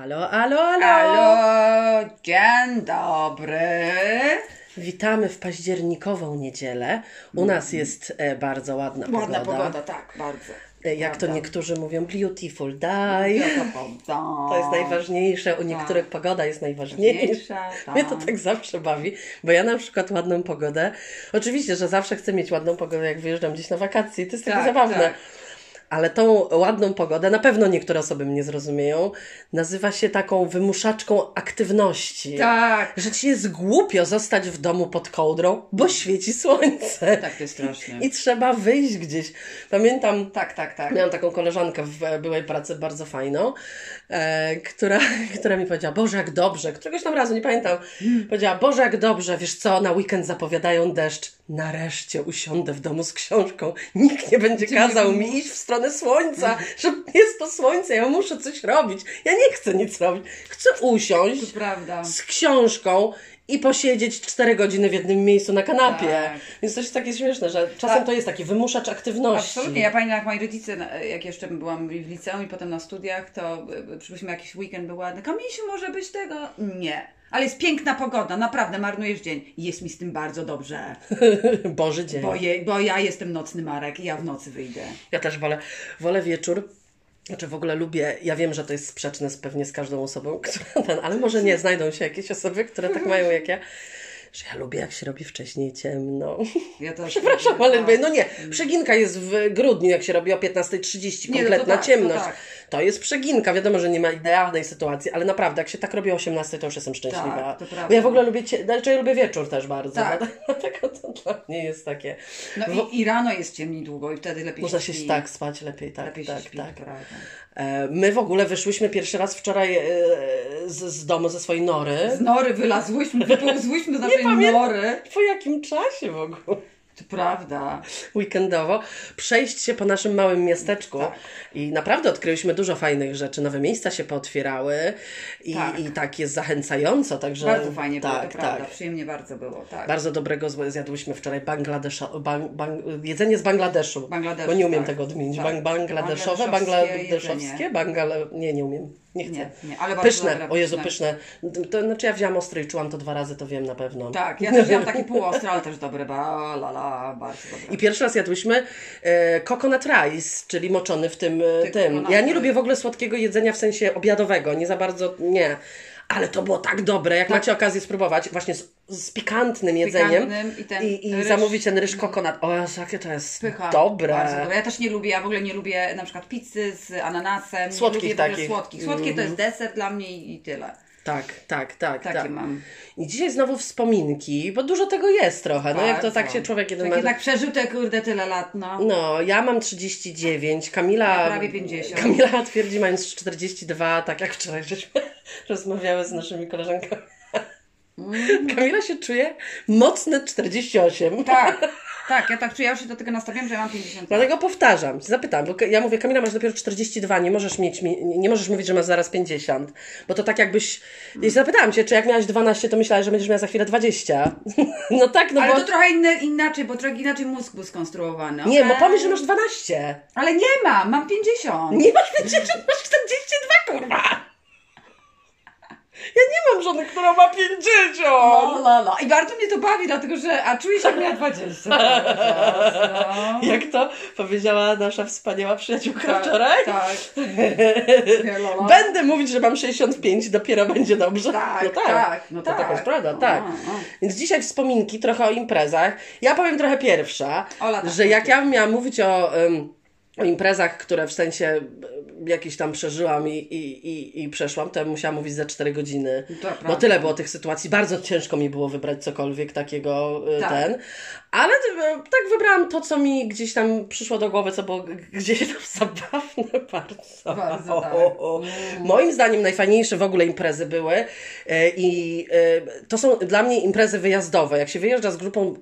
Alo, alo, alo! Halo, dzień dobry. Witamy w październikową niedzielę. U nas jest e, bardzo ładna, Ładna pogoda. pogoda, tak, bardzo. E, Jak to Prawda. niektórzy mówią, beautiful day. Pogoda. To jest najważniejsze. U niektórych pogoda jest najważniejsza. Najważniejsza, Mnie to tak. tak zawsze bawi, bo ja na przykład ładną pogodę. Oczywiście, że zawsze chcę mieć ładną pogodę, jak wyjeżdżam gdzieś na wakacje. To jest takie Tak, zabawne. tak. Ale tą ładną pogodę, na pewno niektóre osoby mnie zrozumieją, nazywa się taką wymuszaczką aktywności. Tak. Że ci jest głupio zostać w domu pod kołdrą, bo świeci słońce. Tak, to jest straszne. I trzeba wyjść gdzieś. Pamiętam, Tak, tak, tak. Miałam taką koleżankę w byłej pracy bardzo fajną, e, która, która mi powiedziała, Boże jak dobrze, któregoś tam razu, nie pamiętam, powiedziała, Boże jak dobrze, wiesz co, na weekend zapowiadają deszcz, nareszcie usiądę w domu z książką, nikt nie będzie kazał mi iść w stronę słońca, że jest to słońce, ja muszę coś robić, ja nie chcę nic robić, chcę usiąść z książką i posiedzieć 4 godziny w jednym miejscu na kanapie. Tak. Więc to jest takie śmieszne, że czasem Tak. to jest taki wymuszacz aktywności. Absolutnie. Ja pamiętam, jak moi rodzice, jak jeszcze byłam w liceum i potem na studiach, to y, przypuśćmy jakiś weekend był ładny. Kamisiu, może być tego? Nie. Ale jest piękna pogoda, naprawdę marnujesz dzień. I Jest mi z tym bardzo dobrze, Boży dzień. bo, je, bo ja jestem nocny Marek i ja w nocy wyjdę. Ja też wolę, wolę wieczór. Znaczy w ogóle lubię, ja wiem, że to jest sprzeczne z, pewnie z każdą osobą, która ale może nie, znajdą się jakieś osoby, które tak mają jak ja, że ja lubię jak się robi wcześniej ciemno. Ja też Przepraszam, ale tak. no nie, przeginka jest w grudniu, jak się robi o 15.30, Nie, no kompletna tak, ciemność. tak. To jest przeginka, wiadomo, że nie ma idealnej sytuacji, ale naprawdę, jak się tak robi o 18, to już jestem szczęśliwa. Tak, to prawda. Bo ja w ogóle lubię, cie... znaczy ja lubię wieczór też bardzo, Tak. dlatego to dla mnie jest takie... No i, i rano jest ciemniej długo i wtedy lepiej Można się się śpi. tak spać lepiej, tak, Lepiej tak, śpi, tak. prawda. E, My w ogóle wyszłyśmy pierwszy raz wczoraj e, z, z domu, ze swojej nory. Z nory wylazłyśmy, wypełzłyśmy z naszej pamiętam. nory. Po jakim czasie w ogóle? To prawda. Weekendowo. Przejść się po naszym małym miasteczku. Tak. I naprawdę odkryliśmy dużo fajnych rzeczy. Nowe miejsca się pootwierały. I Tak. i tak jest zachęcająco. Także, Bardzo fajnie było, tak, to prawda. tak. Przyjemnie bardzo było, tak. Bardzo dobrego zjadłyśmy wczoraj Bangladesza, bang, bang, jedzenie z Bangladeszu. Bangladeszu, bo nie umiem tak. tego odmienić. Tak. Bang, bangladeszowe, Bangladeszowskie bangale... Nie, nie umiem. Nie chcę. Nie, nie, ale Pyszne, dobre, o Jezu, pyszne. pyszne. To znaczy ja wziąłam ostre i czułam to dwa razy, to wiem na pewno. Tak, ja też miałam takie półostre, ale też dobre. Ba, la, la, bardzo dobre. I pierwszy raz jadłyśmy e, coconut rice, czyli moczony w tym. E, Ty, tym. Ja nie lubię w ogóle słodkiego jedzenia w sensie obiadowego, nie za bardzo, nie. Ale to było tak dobre, jak Tak. macie okazję spróbować, właśnie z, z pikantnym jedzeniem pikantnym i ten i, i ryż. zamówić ten ryż coconut. O jakie to jest Pycha. dobre. Ja też nie lubię, ja w ogóle nie lubię na przykład pizzy z ananasem. Słodkich lubię takich. Słodkich. Słodkie to jest deser dla mnie i i tyle. Tak, tak, tak. Takie tak. mam. I dzisiaj znowu wspominki, bo dużo tego jest trochę. No jak to Bardzo. tak się człowiek jeden Tak ma... jednak przeżył te kurde tyle lat, no. No, ja mam 39, Kamila... Ja prawie 50. Kamila twierdzi mając 42, tak jak wczoraj żeśmy rozmawiały z naszymi koleżankami. Mm. Kamila się czuje mocne 48. Tak, tak, ja tak czuję, ja już się do tego nastawiam, że ja mam 50 lat. Dlatego powtarzam, zapytam, bo ja mówię, Kamila, masz dopiero 42, nie możesz mieć, mi- nie możesz mówić, że masz zaraz 50, bo to tak jakbyś, i zapytałam Cię, czy jak miałaś 12, to myślałaś, że będziesz miała za chwilę 20. No tak, no Ale bo, to trochę inne, inaczej, bo trochę inaczej mózg był skonstruowany. nie, bo pomyśl, że masz 12. Ale nie mam, mam 50. Nie masz 50, masz 42, kurwa. Ja nie mam żony, która ma 50. La, la, la. I bardzo mnie to bawi, dlatego że, a czuję się jak miała 20. No. Jak to powiedziała nasza wspaniała przyjaciółka Tak, wczoraj? Tak. Nie, la. Będę mówić, że mam 65, dopiero będzie dobrze. Tak, no tak, tak, no to tak. taka jest prawda, No, tak. no. Więc dzisiaj wspominki trochę o imprezach. Ja powiem trochę pierwsza, Ola, tak, że jak tak. ja bym miała mówić o, o imprezach, które w sensie y, jakieś tam przeżyłam i, i, i, i przeszłam, to ja bym musiała mówić za 4 godziny. To Bo tyle było tych sytuacji. Bardzo ciężko mi było wybrać cokolwiek takiego y, Tak. ten. Ale y, tak wybrałam to, co mi gdzieś tam przyszło do głowy, co było gdzieś tam zabawne bardzo. Bardzo, tak. O, o, o. Moim zdaniem najfajniejsze w ogóle imprezy były i to są dla mnie imprezy wyjazdowe. Jak się wyjeżdża z grupą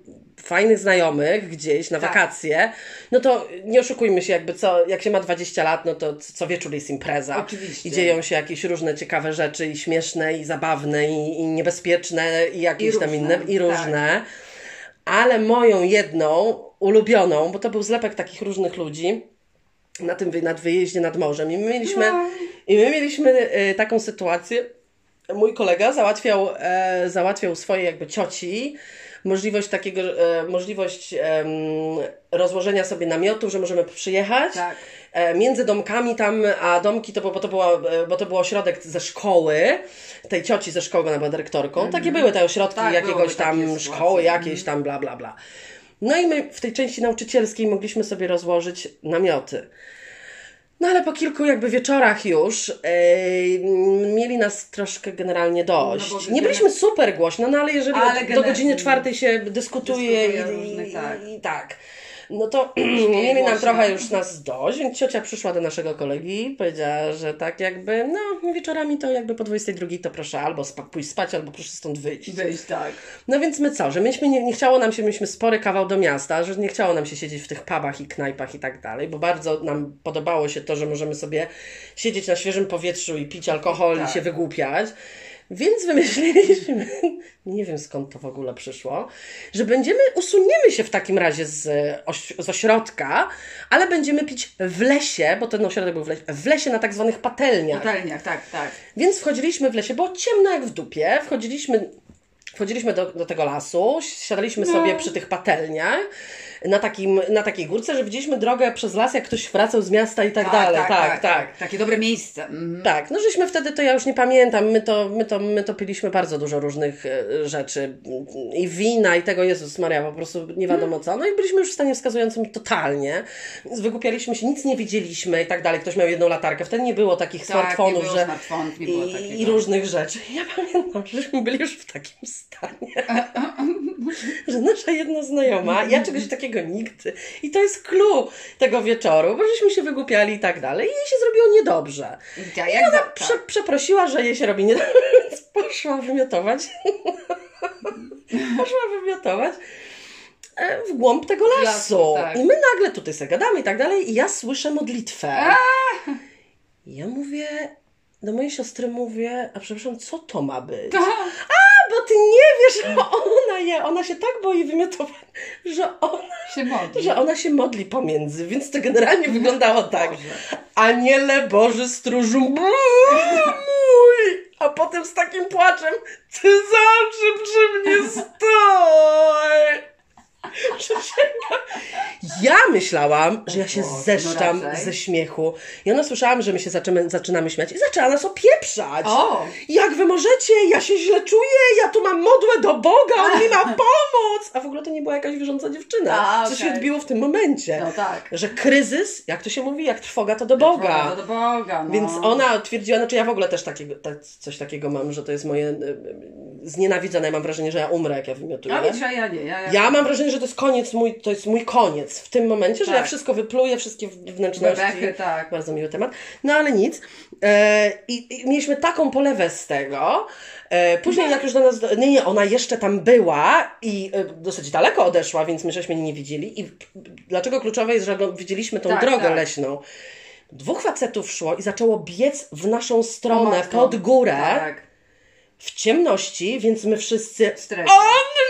fajnych znajomych gdzieś na Tak. wakacje, no to nie oszukujmy się, jakby co, jak się ma 20 lat, no to co wieczór jest impreza. Oczywiście. I dzieją się jakieś różne ciekawe rzeczy i śmieszne, i zabawne, i, i niebezpieczne, i jakieś I tam różne, inne, i tak. różne. Ale moją jedną ulubioną, bo to był zlepek takich różnych ludzi, na tym nad wyjeździe nad morzem. I my mieliśmy, i my mieliśmy e, taką sytuację. Mój kolega załatwiał, e, załatwiał swojej jakby cioci możliwość takiego, e, możliwość rozłożenia sobie namiotu, że możemy przyjechać. Tak. E, między domkami tam, a domki to, bo to, było, e, bo to był ośrodek ze szkoły, tej cioci ze szkoły, ona była dyrektorką. Takie były te ośrodki Tak, jakiegoś tam szkoły, jakieś tam bla bla bla. No i my w tej części nauczycielskiej mogliśmy sobie rozłożyć namioty. No ale po kilku jakby wieczorach już e, mieli nas troszkę generalnie dość. No nie byliśmy super głośno, no ale jeżeli Ale do gener- godziny czwartej się dyskutuje Dyskutuje i, różnych, i, tak. i tak. No to mieli nam trochę już nas dość, więc ciocia przyszła do naszego kolegi i powiedziała, że tak jakby, no wieczorami to jakby po 22 to proszę albo spa- pójść spać, albo proszę stąd wyjść. Wyjść, tak. No więc my co, że myśmy nie, nie chciało nam się, myśmy spory kawał do miasta, że nie chciało nam się siedzieć w tych pubach i knajpach i tak dalej, bo bardzo nam podobało się to, że możemy sobie siedzieć na świeżym powietrzu i pić alkohol Tak. i się wygłupiać. Więc wymyśliliśmy, nie wiem skąd to w ogóle przyszło, że będziemy, usuniemy się w takim razie z, oś, z ośrodka, ale będziemy pić w lesie, bo ten ośrodek był w lesie, w lesie na tak zwanych patelniach. Patelniach, tak, tak. Więc wchodziliśmy w lesie, było ciemno jak w dupie, wchodziliśmy, wchodziliśmy do, do tego lasu, siadaliśmy No. sobie przy tych patelniach, na, takim, na takiej górce, że widzieliśmy drogę przez las, jak ktoś wracał z miasta i tak, dalej. Tak, tak. Takie dobre miejsce. Mhm. Tak, no żeśmy wtedy, to ja już nie pamiętam, my to, my to, my to piliśmy bardzo dużo różnych e, rzeczy i wina i tego, Jezus Maria, po prostu nie wiadomo co. No i byliśmy już w stanie wskazującym totalnie, wygłupialiśmy się, nic nie widzieliśmy i tak dalej. Ktoś miał jedną latarkę, wtedy nie było takich Tak, smartfonów, nie było że smartfonów, nie było i, i różnych rzeczy. Ja pamiętam, żeśmy byli już w takim stanie, że nasza jedna znajoma, ja czegoś takiego nigdy. I to jest clue tego wieczoru, bo żeśmy się wygłupiali i tak dalej. I jej się zrobiło niedobrze. Ja, za, tak. Prze, przeprosiła, że jej się robi nie więc poszła wymiotować. poszła wymiotować e, w głąb tego lasu. Lasu, tak. I my nagle tutaj sobie gadamy i tak dalej i ja słyszę modlitwę. I Ja mówię, do mojej siostry mówię, a przepraszam, co to ma być? A, bo ty nie wiesz, że ona je, ona się tak boi wymiotowania, że ona, się modli. że ona się modli pomiędzy, więc to generalnie wyglądało tak. Aniele Boży stróżu mój, a potem z takim płaczem, ty zawsze przy mnie stoj. Ja myślałam, że ja się no zeszczam ze śmiechu. I ona słyszałam, że my się zaczynamy, zaczynamy śmiać i zaczęła nas opieprzać. O! Jak wy możecie? Ja się źle czuję, ja tu mam modłę do Boga, on mi ma pomóc. A w ogóle to nie była jakaś wierząca dziewczyna. A, Co się odbiło w tym momencie. No tak. Że kryzys, jak to się mówi, jak trwoga, to do Boga. To do Boga, no. Więc ona twierdziła, znaczy ja w ogóle też takiego, tak, coś takiego mam, że to jest moje znienawidzone. Ja mam wrażenie, że ja umrę, jak ja wymiotuję. A wiesz, a ja nie. Ja, ja... Ja mam wrażenie, że to jest koniec mój, to jest mój koniec w tym momencie, że Tak. ja wszystko wypluję, wszystkie wnętrzności. Bebechy, tak. Bardzo miły temat. No ale nic. E, i, I mieliśmy taką polewę z tego. E, później jak już do nas... Do... Nie, nie, ona jeszcze tam była i e, dosyć daleko odeszła, więc my żeśmy nie widzieli. I dlaczego kluczowe jest, że widzieliśmy tą Tak, drogę tak. leśną. Dwóch facetów szło i zaczęło biec w naszą stronę, pod górę, Tak. w ciemności, więc my wszyscy... On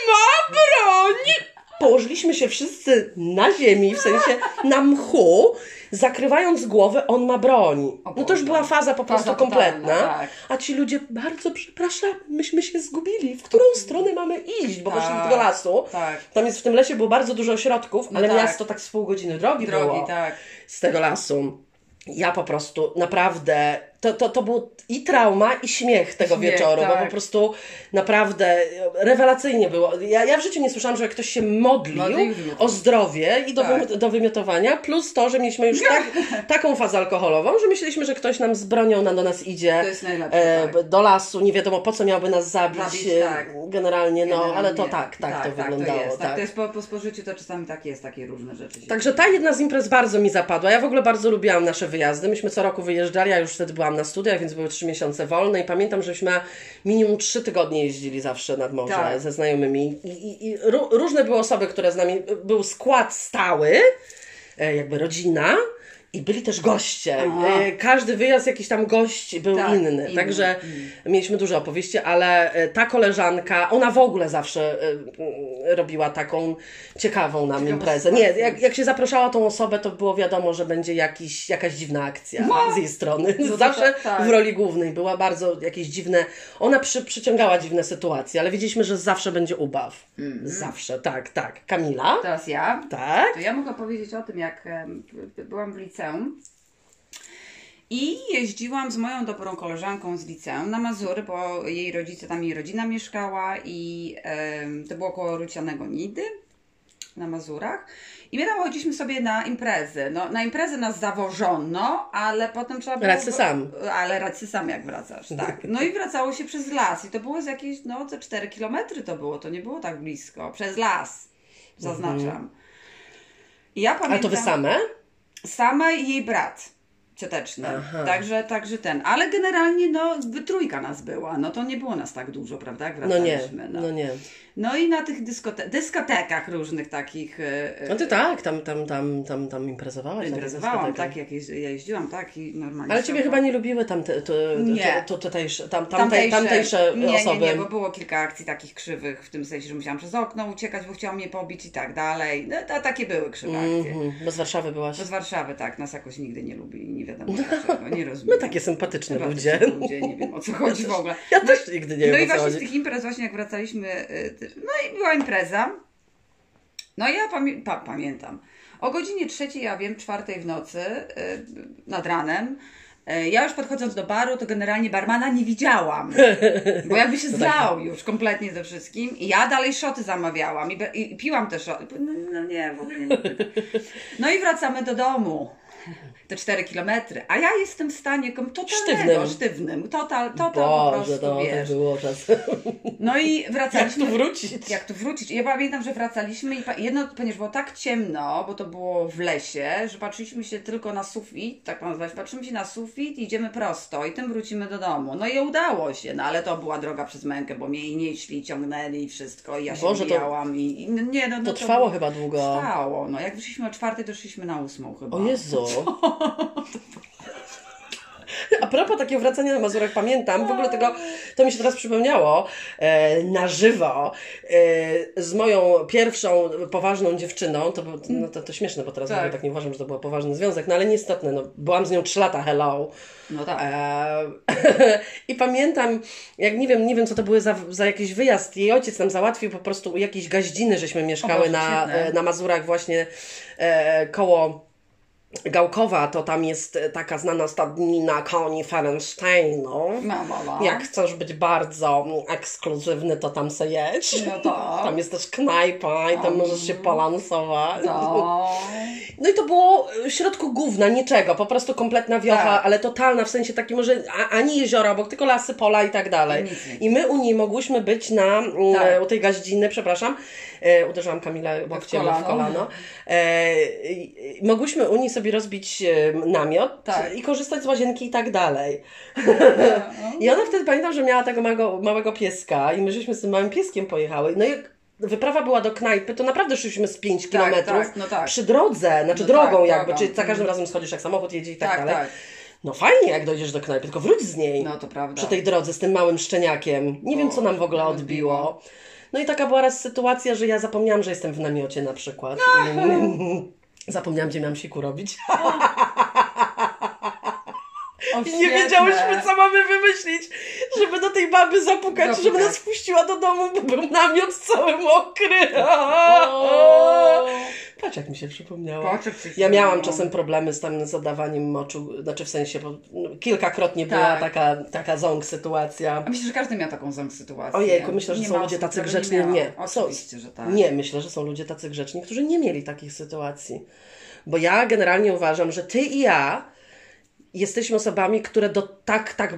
ma broń! Położyliśmy się wszyscy na ziemi, w sensie na mchu, zakrywając głowę, on ma broń. No to już była faza po prostu Faza kompletna. totalna, tak. A ci ludzie, bardzo przepraszam, myśmy się zgubili. W którą stronę mamy iść? Bo Tak. poszli do tego lasu. Tak. Tam jest w tym lesie było bardzo dużo ośrodków, ale tak. miasto tak z pół godziny drogi, Drogi, było tak. z tego lasu. Ja po prostu naprawdę, to, to, to był i trauma, i śmiech tego Śmiech, wieczoru, bo tak. po prostu naprawdę rewelacyjnie było. Ja, ja w życiu nie słyszałam, że ktoś się modlił Modlił, o zdrowie i do, Tak. wymi- do wymiotowania, plus to, że mieliśmy już tak, taką fazę alkoholową, że myśleliśmy, że ktoś nam z bronią na, do nas idzie najlepsze, tak. do lasu, nie wiadomo po co miałby nas zabić, Zabić, e, tak. generalnie, no, Generalnie ale to tak, tak, to wyglądało. To jest, tak. tak. to jest po, po spożyciu to czasami tak jest, takie różne rzeczy. Także ta jedna z imprez bardzo mi zapadła. Ja w ogóle bardzo lubiłam nasze wyjazdy. Myśmy co roku wyjeżdżali, ja już wtedy byłam na studiach, więc były trzy miesiące wolne i pamiętam, żeśmy minimum trzy tygodnie jeździli zawsze nad morze Tak. ze znajomymi. I, i, i ró- różne były osoby, które z nami, był skład stały, e, jakby rodzina I byli też goście. Aha. E, Każdy wyjazd, jakiś tam gość był Tak, inny. inny, Także inny. mieliśmy dużo opowieści, ale e, ta koleżanka, ona w ogóle zawsze e, mm, robiła taką ciekawą nam Ciekawą imprezę. Nie, jak, jak się zapraszała tą osobę, to było wiadomo, że będzie jakiś, jakaś dziwna akcja No. z jej strony. No zawsze tak, tak. w roli głównej była bardzo jakieś dziwne. Ona przy, przyciągała dziwne sytuacje, ale wiedzieliśmy, że zawsze będzie ubaw. Mhm. Zawsze, tak, tak. Kamila? Teraz ja. Tak? To ja mogę powiedzieć o tym, jak byłam w liceum. I jeździłam z moją dobrą koleżanką z liceum na Mazury, bo jej rodzice, tam jej rodzina mieszkała i to było koło Rucianego Nidy na Mazurach. I my tam chodziliśmy sobie na imprezy. No, na imprezę nas zawożono, ale potem trzeba było... Racy sam. Ale racy sam jak wracasz, tak. No i wracało się przez las i to było z jakieś, no ze 4 kilometry to było, to nie było tak blisko. Przez las, zaznaczam. I ja pamiętam... to wy same? Sama i jej brat cioteczny. Aha. Także, także ten. Ale generalnie no trójka nas była. No to nie było nas tak dużo, prawda? Jak No nie, wracaliśmy. no nie. No i na tych dyskote- dyskotekach różnych takich e, e, No ty tak, tam, tam, tam, tam, tam imprezowałaś. imprezowałam, tak, jakieś, ja jeździłam, tak i normalnie. Ale ciebie chyba nie lubiły tamte, to, Nie. to, to, tutejsze, tam, tamtej, tamtejsze nie, osoby. Nie, nie, bo było kilka akcji takich krzywych, w tym sensie, że musiałam przez okno uciekać, bo chciałam mnie pobić i tak dalej. No to takie były krzywe akcje. Mhm, bo z Warszawy byłaś. Bo z Warszawy, tak, nas jakoś nigdy nie lubi i nie wiadomo dlaczego, nie rozumiem. My takie sympatyczne ludzie. ludzie, nie wiem o co chodzi w ogóle. Ja No też nigdy nie No wiem i o co właśnie z tych imprez, właśnie jak wracaliśmy, y, no i była impreza. No i ja pamię pa pamiętam. O godzinie trzeciej, ja wiem, czwartej w nocy, y, nad ranem, y, ja już podchodząc do baru, to generalnie barmana nie widziałam. Bo jakby się zlał już kompletnie ze wszystkim. I ja dalej szoty zamawiałam i, i piłam te szoty. No, no nie, w ogóle nie. No i wracamy do domu. Te 4 kilometry. A ja jestem w stanie totalnego, Sztywnym. sztywnym. Total, total po Boże, prostu, no, wiesz. to było czasem. No i Jak wracaliśmy. tu wrócić? Jak tu wrócić? I Ja pamiętam, że wracaliśmy i jedno, ponieważ było tak ciemno, bo to było w lesie, że patrzyliśmy się tylko na sufit, tak mam nazwać, patrzymy się na sufit i idziemy prosto i tym wrócimy do domu. No i udało się, no ale to była droga przez mękę, bo mnie i nieśli, ciągnęli i wszystko i ja się Boże, to- i, i no nie, no, no To trwało było- chyba długo. Trwało, no jak wyszliśmy o czwartej, to szliśmy na ósmą chyba. O Jezu. A propos takiego wracania na Mazurach, pamiętam, w ogóle tego, to mi się teraz przypomniało, e, na żywo, e, z moją pierwszą poważną dziewczyną, to, no, to, to śmieszne, bo teraz Tak. tak nie uważam, że to był poważny związek, no ale nieistotne, no, byłam z nią 3 lata, hello. No tak. E, I pamiętam, jak nie wiem, nie wiem co to były za, za jakiś wyjazd. Jej ojciec nam załatwił po prostu u jakiejś gaździny, żeśmy mieszkały Boże, na, na Mazurach właśnie e, koło Gałkowa, to tam jest e, taka znana stadnina koni Ferensteinu. No, no, no. Jak chcesz być bardzo ekskluzywny, to tam se jedź. No to. Tam jest też knajpa i tam możesz się polansować. No. No i to było w środku gówna, niczego, po prostu kompletna wiocha, Tak. ale totalna, w sensie takim a, ani jeziora obok, tylko lasy, pola i tak dalej. I my u niej mogłyśmy być na, mm, Tak. u tej gaździny, przepraszam, e, uderzyłam Kamilę łokciem w kolano, kolano. E, mogłyśmy u niej sobie rozbić e, namiot Tak. i korzystać z łazienki i tak dalej. I ona wtedy pamiętam, że miała tego małego, małego pieska i my żeśmy z tym małym pieskiem pojechały. No i jak wyprawa była do knajpy, to naprawdę szliśmy z 5 Tak, kilometrów tak, no tak. przy drodze, znaczy No drogą tak, jakby, drogą. czyli za każdym Mhm. razem schodzisz, jak samochód jedzie i tak, Tak, dalej. tak. No fajnie, jak dojdziesz do knajpy, tylko wróć z niej. No to prawda. Przy tej drodze z tym małym szczeniakiem. Nie wiem, co nam w ogóle odbiło. No i taka była raz sytuacja, że ja zapomniałam, że jestem w namiocie na przykład. Zapomniałam, gdzie miałam siku robić. O, I nie wiedziałyśmy, co mamy wymyślić, żeby do tej baby zapukać, Zapukać. żeby nas wpuściła do domu, bo był namiot cały mokry. O. Jak mi się przypomniało. Ja miałam czasem problemy z tam zadawaniem moczu, znaczy w sensie, bo no, kilkakrotnie była Tak. taka, taka ząg sytuacja. A myślę, że każdy miał taką ząg sytuację. Ojejku, myślę, że Nie są ludzie tacy grzeczni. Nie, są, Oczywiście, że tak. nie, myślę, że są ludzie tacy grzeczni, którzy nie mieli takich sytuacji. Bo ja generalnie uważam, że ty i ja jesteśmy osobami, które do tak, tak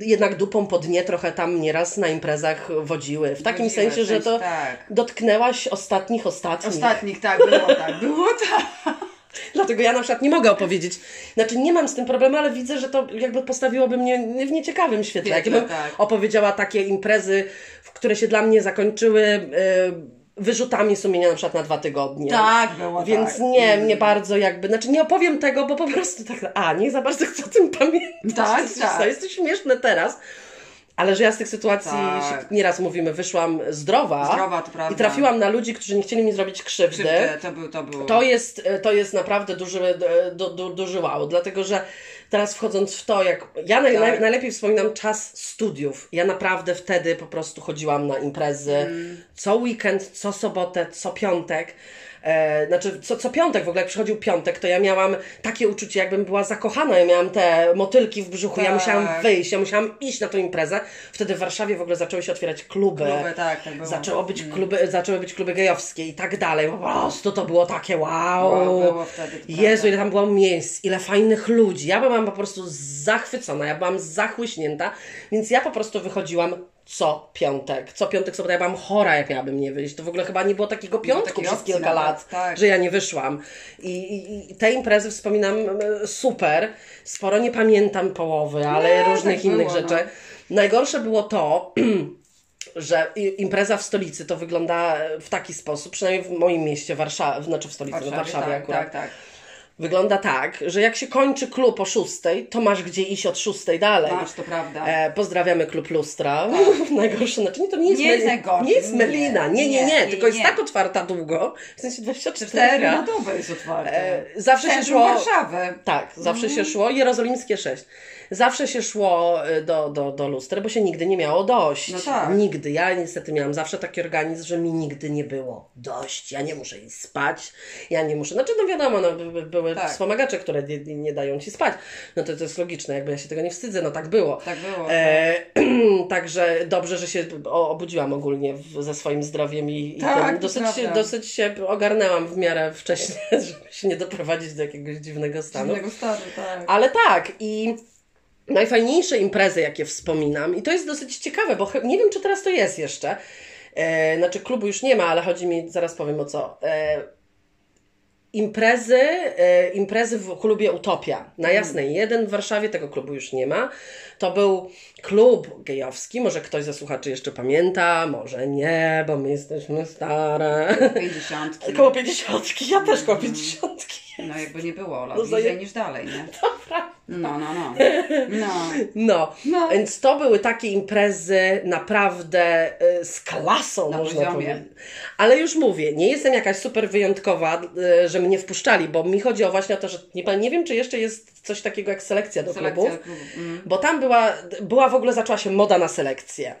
jednak dupą po dnie trochę tam nieraz na imprezach wodziły. W takim Wodziłeś, sensie, że to tak. dotknęłaś ostatnich ostatnich. Ostatnich, tak, było tak, było tak. Dlatego ja na przykład nie mogę opowiedzieć. Znaczy nie mam z tym problemu, ale widzę, że to jakby postawiłoby mnie w nieciekawym świetle. Jakbym tak. opowiedziała takie imprezy, w które się dla mnie zakończyły wyrzutami sumienia na przykład na dwa tygodnie. Tak, było Więc tak. nie, nie bardzo jakby, znaczy nie opowiem tego, bo po prostu tak, a nie za bardzo chcę o tym pamiętać. Tak, jest, tak. Jest to śmieszne teraz. Ale że ja z tych sytuacji, Tak. nieraz mówimy, wyszłam zdrowa, Zdrowa, i trafiłam na ludzi, którzy nie chcieli mi zrobić krzywdy. Krzywdę, to, był, to było. To jest, to jest naprawdę duży, du, du, duży wow, dlatego że teraz wchodząc w to, jak ja naj, Tak. naj, najlepiej wspominam czas studiów. Ja naprawdę wtedy po prostu chodziłam na imprezy Mm. co weekend, co sobotę, co piątek. E, znaczy, co, co piątek w ogóle, jak przychodził piątek, to ja miałam takie uczucie, jakbym była zakochana. Ja miałam te motylki w brzuchu, ja Tak. musiałam wyjść, ja musiałam iść na tą imprezę. Wtedy w Warszawie w ogóle zaczęły się otwierać kluby. Kluby, tak, tak było. Zaczęło być kluby, zaczęły być kluby gejowskie i tak dalej. Po prostu to było takie wow. Wow, było wtedy, Jezu, ile tam było miejsc, ile fajnych ludzi. Ja byłam po prostu zachwycona, ja byłam zachłyśnięta, więc ja po prostu wychodziłam co piątek. Co piątek, sobota, ja byłam chora, jak miałabym nie wyjść. To w ogóle chyba nie było takiego piątku przez kilka nawet, lat, tak. że ja nie wyszłam. I, i, I te imprezy wspominam e, super. Sporo nie pamiętam połowy, ale Nie, różnych tak innych było, rzeczy. Najgorsze było to, że impreza w stolicy to wygląda w taki sposób, przynajmniej w moim mieście, Warszawie, znaczy w stolicy, w Warszawie, w Warszawie tak, akurat. tak, tak. Wygląda tak, że jak się kończy klub o szóstej, to masz gdzie iść od szóstej dalej. Masz, to prawda. E, pozdrawiamy klub Lustra. Najgorsze, znaczy nie, to nie jest, Nie jest Meli- najgorszy, nie jest nie, Melina, nie, nie, nie, nie, tylko jest tak otwarta długo, w sensie 24 Cztery na dobę jest otwarte. E, zawsze się Centrum szło- Warszawy. Tak, zawsze Mhm. się szło, jerozolimskie 6. Zawsze się szło y, do, do, do lustra, bo się nigdy nie miało dość. No tak. Nigdy. Ja niestety miałam zawsze taki organizm, że mi nigdy nie było dość. Ja nie muszę iść spać, ja nie muszę. Znaczy, no wiadomo, no, by- by- były Tak. wspomagacze, które nie, nie- dają ci spać. No to, to jest logiczne, jakby ja się tego nie wstydzę, no tak było. Tak było. E, także dobrze, że się obudziłam ogólnie w, ze swoim zdrowiem i, i Tak, ten, to dosyć, się, dosyć się ogarnęłam w miarę wcześnie, żeby się nie doprowadzić do jakiegoś dziwnego stanu. Dziwnego stanu, tak. Ale tak, i najfajniejsze imprezy, jakie wspominam, i to jest dosyć ciekawe, bo nie wiem, czy teraz to jest jeszcze. E, znaczy, klubu już nie ma, ale chodzi mi, zaraz powiem o co. E, imprezy, e, imprezy w klubie Utopia. Na Jasnej jeden w Warszawie, tego klubu już nie ma. To był klub gejowski, może ktoś ze słuchaczy jeszcze pamięta, może nie, bo my jesteśmy stare. Pięćdziesiątki. Koło pięćdziesiątki, ja też koło pięćdziesiątki. No jakby nie było, Ola. No, Bliżej niż dalej, nie? Dobra. No, no, no. No. No, No. więc to były takie imprezy naprawdę y, z klasą, Na można poziomie. powiedzieć. Ale już mówię, nie jestem jakaś super wyjątkowa, y, że mnie wpuszczali, bo mi chodzi o właśnie o to, że nie, nie wiem, czy jeszcze jest coś takiego jak selekcja do Selekcja klubów. klubu. Mm. Bo tam była, była w ogóle, zaczęła się moda na selekcję.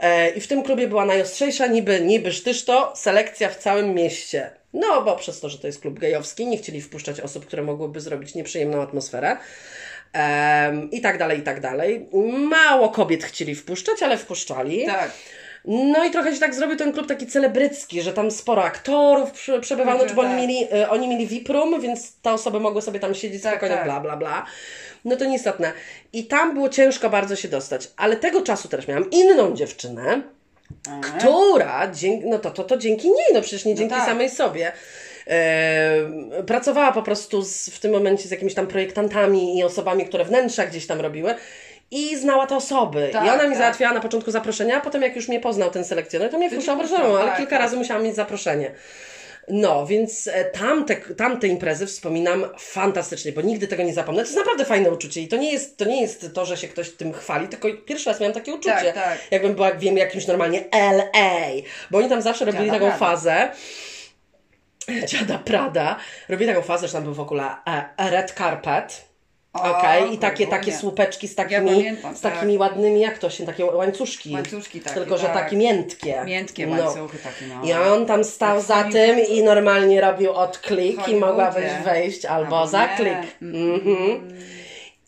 E, I w tym klubie była najostrzejsza niby, niby sztyszto, selekcja w całym mieście. No, bo przez to, że to jest klub gejowski, nie chcieli wpuszczać osób, które mogłyby zrobić nieprzyjemną atmosferę. Em, I tak dalej, i tak dalej. Mało kobiet chcieli wpuszczać, ale wpuszczali. Tak. No i trochę się tak zrobił ten klub taki celebrycki, że tam sporo aktorów przebywało, Także znaczy, bo oni tak. mieli, e, oni mieli VIP room, więc te osoby mogły sobie tam siedzieć Tak, spokojnie, tak. bla, bla, bla. No to nieistotne. I tam było ciężko bardzo się dostać, ale tego czasu też miałam inną dziewczynę, A. która, dzięki, no to, to, to dzięki niej, no przecież nie dzięki tak. samej sobie. E, pracowała po prostu z, w tym momencie z jakimiś tam projektantami i osobami, które wnętrza gdzieś tam robiły. I znała te osoby. Tak, I ona mi tak. załatwiała na początku zaproszenia, a potem jak już mnie poznał ten selekcjoner, to mnie wpuszczał wpuszczał, proszę, ale tak, kilka tak. razy musiałam mieć zaproszenie. No, więc e, tamte, tamte imprezy wspominam fantastycznie, bo nigdy tego nie zapomnę. To jest naprawdę fajne uczucie i to nie jest to, nie jest to że się ktoś tym chwali, tylko pierwszy raz miałam takie uczucie. Tak, tak. Jakbym była, wiem, jakimś normalnie LA, bo oni tam zawsze robili Dziada taką Prada. fazę. Dziada Prada. Robili taką fazę, że tam był w ogóle e, red carpet. Okej, i takie, takie słupeczki z Ja takimi, pamiętam, z tak. takimi ładnymi, jak to się, takie łańcuszki. Łańcuszki takie, Tylko, że tak. takie miętkie. Miętkie No. łańcuchy takie, no. I on tam stał Jak w za tym i normalnie robił od klik i mogłabyś wejść albo Albo za nie.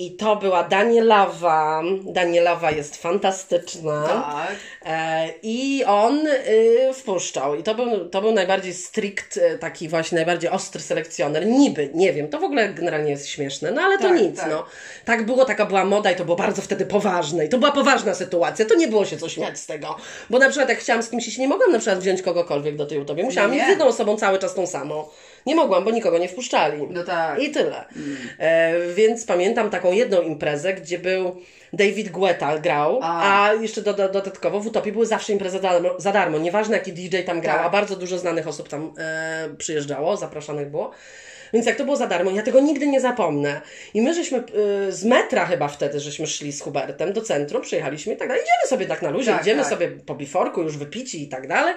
I to była Danielowa. Danielowa jest fantastyczna. Tak. E, I on y, wpuszczał. I to był, to był najbardziej strict, y, taki właśnie najbardziej ostry selekcjoner. Niby, nie wiem, to w ogóle generalnie jest śmieszne, no ale to Tak, nic, tak. no. Tak było, taka była moda i to było bardzo wtedy poważne. I to była poważna sytuacja, to nie było się co śmiać z tego. Bo na przykład jak chciałam z kimś iść, nie mogłam na przykład wziąć kogokolwiek do tej utopii. Musiałam mieć nie. z jedną osobą cały czas tą samą. Nie mogłam, bo nikogo nie wpuszczali. No tak. I tyle. E, więc pamiętam taką taką jedną imprezę, gdzie był David Guetta grał, a, A. jeszcze do, do, dodatkowo w Utopii były zawsze imprezy za darmo, za darmo. Nieważne jaki DJ tam grał, Tak. a bardzo dużo znanych osób tam e, przyjeżdżało, zapraszanych było. Więc jak to było za darmo, ja tego nigdy nie zapomnę. I my żeśmy y, z metra chyba wtedy, żeśmy szli z Hubertem do centrum, przyjechaliśmy i tak dalej. Idziemy sobie tak na luzie, Tak, idziemy tak. sobie po biforku, już wypici i tak dalej.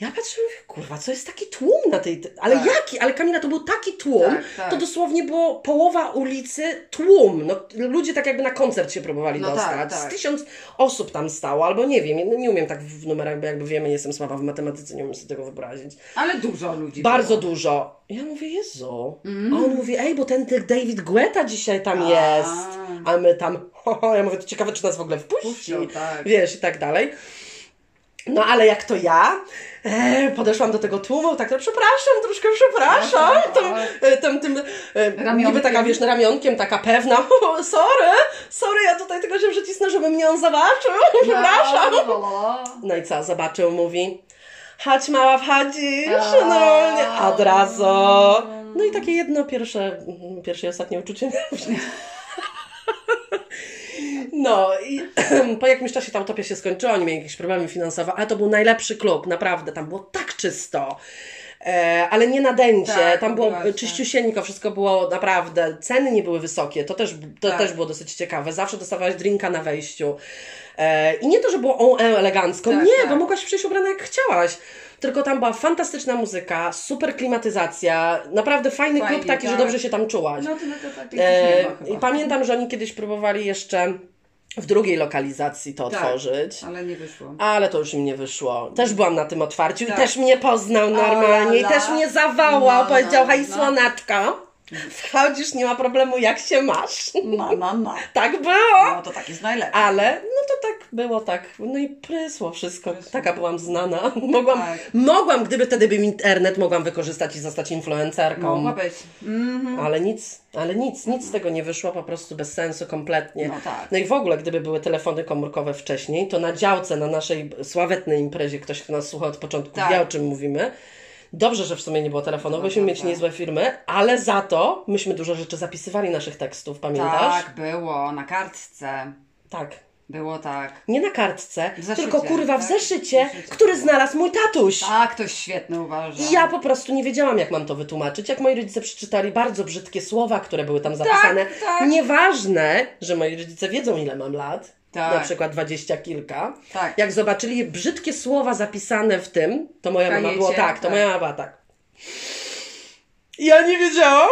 Ja patrzę mówię, kurwa, co jest taki tłum na tej... te- Ale Tak. jaki? Ale Kamila, to był taki tłum, Tak, tak. to dosłownie było połowa ulicy tłum. No, ludzie tak jakby na koncert się próbowali No tak, dostać. tak. Z tysiąc osób tam stało, albo nie wiem, nie, nie umiem tak w numerach, bo jakby wiemy, jestem słaba w matematyce, nie umiem sobie tego wyobrazić. Ale dużo ludzi Bardzo było. dużo. Ja mówię, Jezu. A on mówi, ej, bo ten David Guetta dzisiaj tam A. jest. A my tam, ho, ho, ja mówię, to ciekawe, czy nas w ogóle wpuści. Puszczą, tak. Wiesz, i tak dalej. No ale jak to ja e, podeszłam do tego tłumu, tak to przepraszam, troszkę przepraszam, Tak, tym, tak. e, tym, tym e, niby taka, wiesz, ramionkiem, taka pewna, o, sorry, sorry, ja tutaj tylko się przycisnę, żeby mnie on zobaczył, przepraszam. La, la. No i co, zobaczył, mówi chodź mała, wchodzisz, A. no nie, od razu. No i takie jedno pierwsze, pierwsze i ostatnie uczucie. No i po jakimś czasie ta utopia się skończyła, oni mieli jakieś problemy finansowe, ale to był najlepszy klub, naprawdę, tam było tak czysto. E, ale nie na dęcie, Tak, tam było właśnie. czyściusieńko, wszystko było naprawdę, ceny nie były wysokie, to też, to Tak. też było dosyć ciekawe, zawsze dostawałaś drinka na wejściu. E, I nie to, że było on elegancko, Tak, nie, tak. bo mogłaś przyjść ubrana jak chciałaś. Tylko tam była fantastyczna muzyka, super klimatyzacja, naprawdę fajny Fajnie, klub taki, że tak. dobrze się tam czułaś. No to, no to tak E. I pamiętam, że oni kiedyś próbowali jeszcze w drugiej lokalizacji to Tak. otworzyć. Ale nie wyszło. Ale to już im nie wyszło. Też byłam na tym otwarciu Tak. i też mnie poznał normalnie i też mnie zawołał, No, powiedział, no, hej no. słonaczka, wchodzisz, nie ma problemu, jak się masz. No, no, no. Tak było. No to tak jest najlepiej. Ale no to tak było tak, no i prysło wszystko. Prysło. Taka byłam znana. Mogłam, Tak. mogłam, gdyby wtedy był internet, mogłam wykorzystać i zostać influencerką. Mogła być. Mhm. Ale nic, ale nic, nic z tego nie wyszło, po prostu bez sensu kompletnie. No tak. No i w ogóle, gdyby były telefony komórkowe wcześniej, to na działce, na naszej sławetnej imprezie, ktoś, kto nas słucha od początku, Tak. wie o czym mówimy. Dobrze, że w sumie nie było telefonów, No byśmy mieć niezłe firmy, ale za to myśmy dużo rzeczy zapisywali naszych tekstów, pamiętasz? Tak, było. Na kartce. Tak. Było tak. Nie na kartce, W zeszycie, tylko kurwa w tak? zeszycie, W zeszycie. który znalazł mój tatuś. Tak, ktoś świetny uważa. I ja po prostu nie wiedziałam, jak mam to wytłumaczyć. Jak moi rodzice przeczytali bardzo brzydkie słowa, które były tam zapisane. tak. Nieważne, że moi rodzice wiedzą, ile mam lat. Tak. Na przykład dwadzieścia kilka. Tak. Jak zobaczyli brzydkie słowa zapisane w tym, to moja mama Kajecie, było tak, to tak. moja mama tak. Ja nie wiedziałam,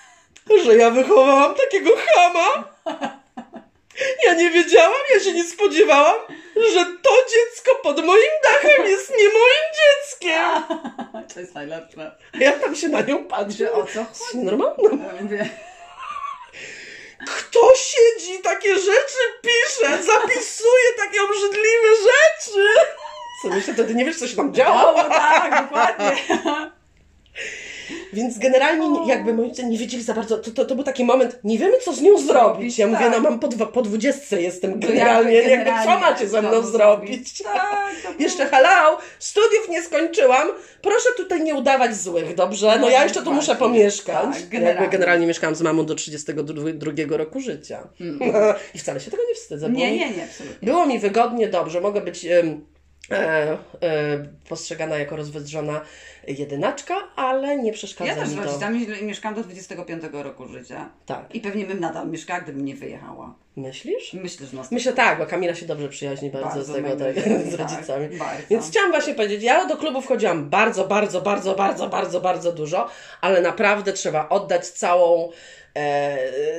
że ja wychowałam takiego chama. Ja nie wiedziałam, ja się nie spodziewałam, że to dziecko pod moim dachem jest nie moim dzieckiem. To jest najlepsze. Ja tam się na nią patrzę. O co chodzi? Normalne. Ja Kto siedzi, takie rzeczy pisze, zapisuje takie obrzydliwe rzeczy? Co myślę, wtedy nie wiesz, co się tam działo. o, tak, dokładnie. Więc generalnie nie- jakby moi rodzice nie wiedzieli za bardzo, to, to, to był taki moment, nie wiemy co z nią zrobić. Ja mówię, tak. no mam po, po dwudziestce jestem To generalnie, jakby co generalnie macie ze mną zrobić? Tak, Jeszcze hello, studiów nie skończyłam, proszę tutaj nie udawać złych, dobrze? No, No ja tak jeszcze tu muszę pomieszkać. Tak, Jakby generalnie. generalnie mieszkałam z mamą do 32 roku życia. I wcale się tego nie wstydzę. Nie, nie, nie, absolutnie. Było mi wygodnie, dobrze, mogę być e, e, postrzegana jako rozwydrzona jedynaczka, ale nie przeszkadza Ja też mi z to. rodzicami mieszkam do 25 roku życia. Tak. I pewnie bym nadal mieszkała, gdybym nie wyjechała. Myślisz? Myślę, że nas Myślę tak, bo Kamila się dobrze przyjaźni bardzo, Bardzo z tego, tak, z tak, rodzicami. bardzo. Więc chciałam właśnie powiedzieć, ja do klubu wchodziłam bardzo, bardzo, bardzo, bardzo, bardzo, bardzo dużo, ale naprawdę trzeba oddać całą,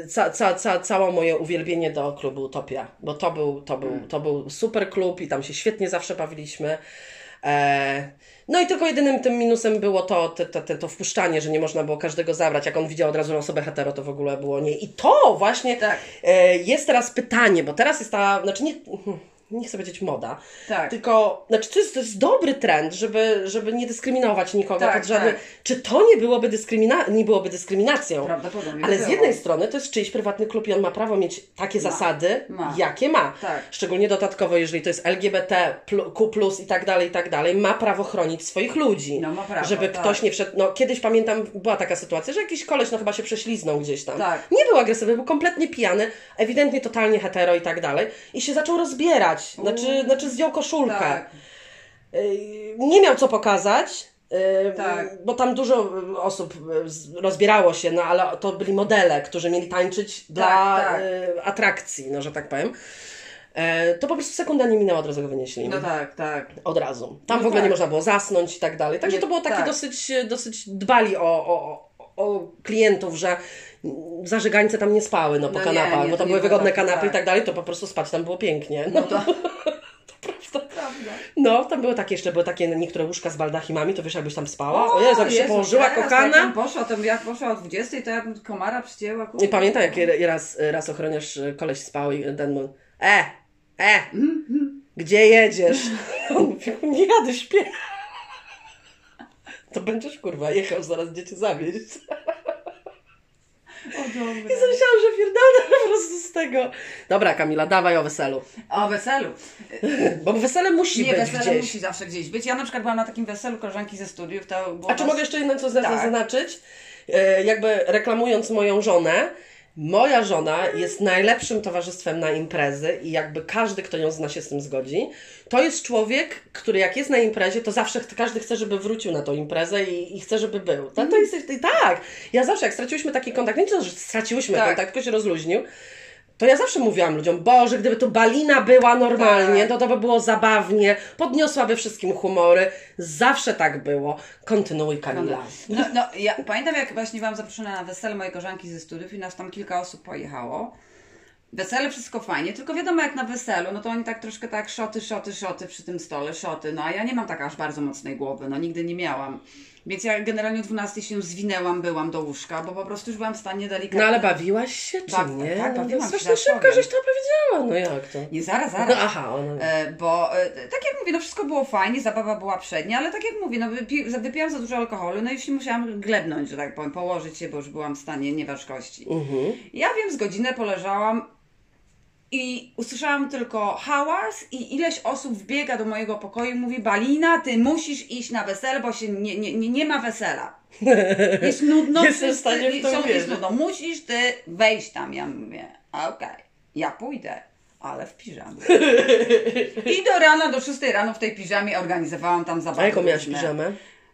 ca, ca, ca, całe moje uwielbienie do klubu Utopia, bo to był, to, był, to był super klub i tam się świetnie zawsze bawiliśmy. E, no i tylko jedynym tym minusem było to, to, to, to, wpuszczanie, że nie można było każdego zabrać. Jak on widział od razu osobę hetero, to w ogóle było nie. I to właśnie Tak. e, jest teraz pytanie, bo teraz jest ta, znaczy nie, nie chcę powiedzieć moda, Tak. tylko, znaczy to jest, to jest dobry trend, żeby, żeby nie dyskryminować nikogo Tak, pod żadnym, tak. czy to nie byłoby, dyskrymina, nie byłoby dyskryminacją, Prawdopodobnie ale z jednej strony to jest czyjś prywatny klub i on ma prawo mieć takie Ma. zasady, Ma. jakie ma. Tak. Szczególnie dodatkowo, jeżeli to jest LGBT, Q+, i tak dalej, i tak dalej, ma prawo chronić swoich ludzi. No, ma prawo, żeby tak. ktoś nie wszedł, no kiedyś pamiętam, była taka sytuacja, że jakiś koleś, no chyba się prześliznął gdzieś tam. Tak. Nie był agresywny, był kompletnie pijany, ewidentnie totalnie hetero i tak dalej. I się zaczął rozbierać, znaczy, znaczy zdjął koszulkę. Tak. Yy, Nie miał co pokazać, yy, Tak. bo tam dużo osób rozbierało się, no ale to byli modele, którzy mieli tańczyć dla tak. yy, atrakcji, no że tak powiem. E, To po prostu sekunda nie minęła, od razu go wynieśli. No tak, tak. Od razu. Tam No w ogóle nie tak. można było zasnąć i tak dalej. Także to było takie tak. dosyć, dosyć dbali o, o, o klientów, że zażygańce tam nie spały no, po No kanapach, nie, bo to tam były wygodne tak, kanapy tak. i tak dalej, to po prostu spać tam było pięknie. No to prawda. No, tam były takie jeszcze, były takie niektóre łóżka z baldachimami, to wiesz, jakbyś tam spała. O, Jezu, jak się położyła kochana. Jak bym poszła, to jak poszła o 20, to ja bym komara przycięła. kurwa. I pamiętam, jak raz, raz ochroniarz y, koleś spał i ten mówi, e, e, gdzie jedziesz? On mówił, nie jadę, śpię. To będziesz, kurwa, jechał zaraz dzieci zawieźć. O, dobra. I myślałam, że pierdolę po prostu z tego. Dobra, Kamila, dawaj o weselu. O weselu. Bo wesele musi Nie, być wesele gdzieś. musi zawsze gdzieś być. Ja na przykład byłam na takim weselu koleżanki ze studiów. To było A czy nas- mogę jeszcze jedno co Tak. zaznaczyć? E, Jakby reklamując moją żonę, moja żona jest najlepszym towarzystwem na imprezy i jakby każdy, kto ją zna się z tym zgodzi. To jest człowiek, który jak jest na imprezie, to zawsze każdy chce, żeby wrócił na tą imprezę i, i chce, żeby był. To, to jest, i tak, ja zawsze jak straciłyśmy taki kontakt, nie to, że straciłyśmy Tak. kontakt, tylko się rozluźnił, to ja zawsze mówiłam ludziom, Boże, gdyby tu balina była normalnie, Tak. to to by było zabawnie, podniosłaby wszystkim humory. Zawsze tak było. Kontynuuj, Kamila. No, no, ja pamiętam, jak właśnie byłam zaproszona na wesele mojej koleżanki ze studiów i nas tam kilka osób pojechało. Wesele, wszystko fajnie, tylko wiadomo, jak na weselu, no to oni tak troszkę tak szoty, szoty, szoty przy tym stole, szoty. No a ja nie mam tak aż bardzo mocnej głowy, no nigdy nie miałam. Więc ja generalnie o 12 się zwinęłam, byłam do łóżka, bo po prostu już byłam w stanie delikatnie. No ale bawiłaś się, czy Baw- nie? tak, no, bawiłam to się, strasznie szybko, powiem. żeś to powiedziała. No jak to? Nie, zaraz, zaraz. No, aha, ona... E, Bo e, tak jak mówię, no wszystko było fajnie, zabawa była przednia, ale tak jak mówię, no wypi, za- wypiłam za dużo alkoholu, no i już się musiałam glebnąć, że tak powiem, położyć się, bo już byłam w stanie nieważkości. Mhm. Ja wiem, z godzinę poleżałam i usłyszałam tylko hałas i ileś osób wbiega do mojego pokoju i mówi Balina, ty musisz iść na wesele, bo się nie, nie, nie, nie ma wesela. Jest nudno, Jestem w wszyscy- stanie w są- jest nudno. Musisz ty wejść tam. Ja mówię, okej, ja pójdę, ale w piżamie. I do rana, do 6 rano w tej piżamie organizowałam tam zabawę. A jaką miałaś piżamę?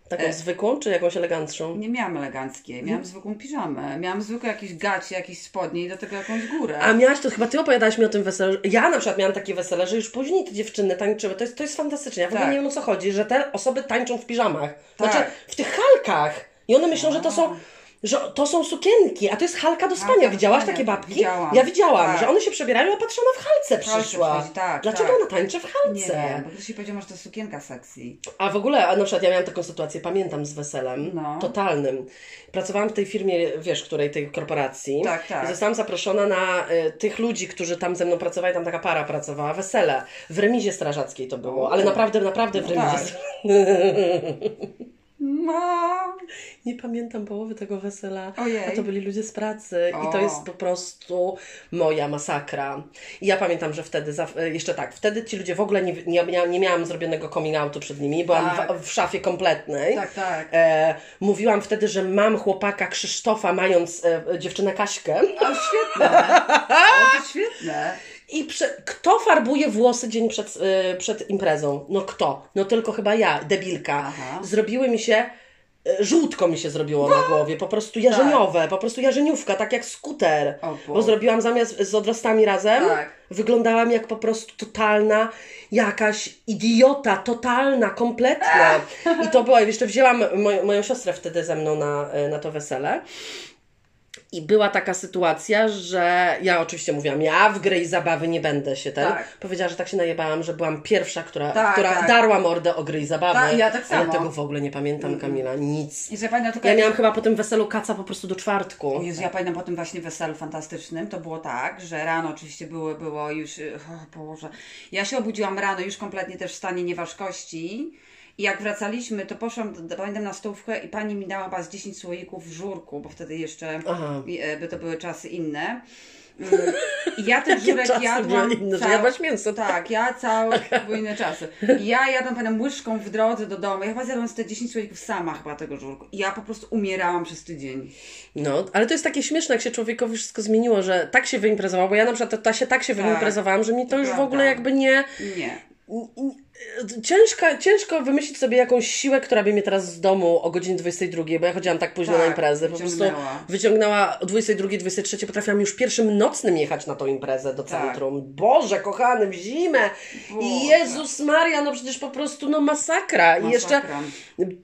Taką E. zwykłą, czy jakąś elegancką? Nie miałam eleganckiej, miałam zwykłą piżamę. Miałam zwykłe jakieś gacie, jakieś spodnie i do tego jakąś górę. A miałaś to, chyba ty opowiadałaś mi o tym weselu. Ja na przykład miałam takie wesele, że już później te dziewczyny tańczyły. To jest, to jest fantastyczne. Ja w ogóle Tak. nie wiem o co chodzi, że te osoby tańczą w piżamach. Znaczy Tak. w tych halkach. I one myślą, że to są. Że to są sukienki, a to jest halka do spania. Widziałaś takie babki? Widziałam. Ja widziałam, Tak. że one się przebierają, a patrzę, ona w halce przyszła. tak, Dlaczego tak. ona tańczy w Nie halce? wiem, bo ktoś się powiedział, że to sukienka sexy. A w ogóle, a na przykład ja miałam taką sytuację, pamiętam z weselem, No. totalnym. Pracowałam w tej firmie, wiesz, której, tej korporacji. Tak, tak. I zostałam zaproszona na y, tych ludzi, którzy tam ze mną pracowali, tam taka para pracowała, wesele. W remizie strażackiej to było, ale naprawdę, naprawdę w No remizie. tak. No. Nie pamiętam połowy tego wesela. Ojej. A to byli ludzie z pracy i to O. jest po prostu moja masakra. I ja pamiętam, że wtedy, za- e, jeszcze tak, wtedy ci ludzie w ogóle nie, nie, nie, nie miałam zrobionego coming outu przed nimi, byłam Tak. w, w szafie kompletnej. Tak, tak. E, mówiłam wtedy, że mam chłopaka Krzysztofa, mając e, dziewczynę Kaśkę. O, świetne. O, to świetne. I prze, kto farbuje włosy dzień przed, e, przed imprezą? No kto? No tylko chyba ja, debilka. Aha. Zrobiły mi się, e, żółtko mi się zrobiło na głowie, po prostu jarzeniowe, po prostu jarzeniówka, tak jak skuter. Bo zrobiłam zamiast z odrostami razem, Tak. wyglądałam jak po prostu totalna jakaś idiota, totalna, kompletna. I to była, jeszcze wzięłam moją, moją siostrę wtedy ze mną na, e, na to wesele. I była taka sytuacja, że ja oczywiście mówiłam, ja w gry i zabawy nie będę się ten. Tak. Powiedziała, że tak się najebałam, że byłam pierwsza, która, Tak, która tak. darła mordę o gry i zabawy. Tak, ja tak A ja samo. tego w ogóle nie pamiętam, Kamila, nic. I że pamiętam tylko Ja jak- miałam chyba po tym weselu kaca po prostu do czwartku. Jezu, ja pamiętam po tym właśnie weselu fantastycznym, to było tak, że rano oczywiście było, było już, o Boże, ja się obudziłam rano już kompletnie też w stanie nieważkości i jak wracaliśmy, to poszłam, pamiętam na stołówkę i pani mi dała chyba z 10 słoików w żurku, bo wtedy jeszcze Aha. e, by to były czasy inne. Mm, I ja ten żurek jadłam... inne, cał- jadłaś mięso, tak? Ja całe, były inne czasy. I ja jadłam pamiętam łyżką w drodze do domu, ja chyba zjadłam z te 10 słoików sama chyba tego żurku. I ja po prostu umierałam przez tydzień. No, ale to jest takie śmieszne, jak się człowiekowi wszystko zmieniło, że tak się wyimprezowało, bo ja na przykład to, ta się tak się Tak. wyimprezowałam, że mi to już w Prawda. ogóle jakby nie... Nie. Ciężko, ciężko wymyślić sobie jakąś siłę, która by mnie teraz z domu o godzinie 22, bo ja chodziłam tak późno Tak, na imprezę, po prostu wyciągnęła. o 22, 23, potrafiłam już pierwszym nocnym jechać na tą imprezę do Tak. centrum. Boże, kochany, w zimę! I Boże. Jezus Maria, no przecież po prostu no masakra. I jeszcze Masakra.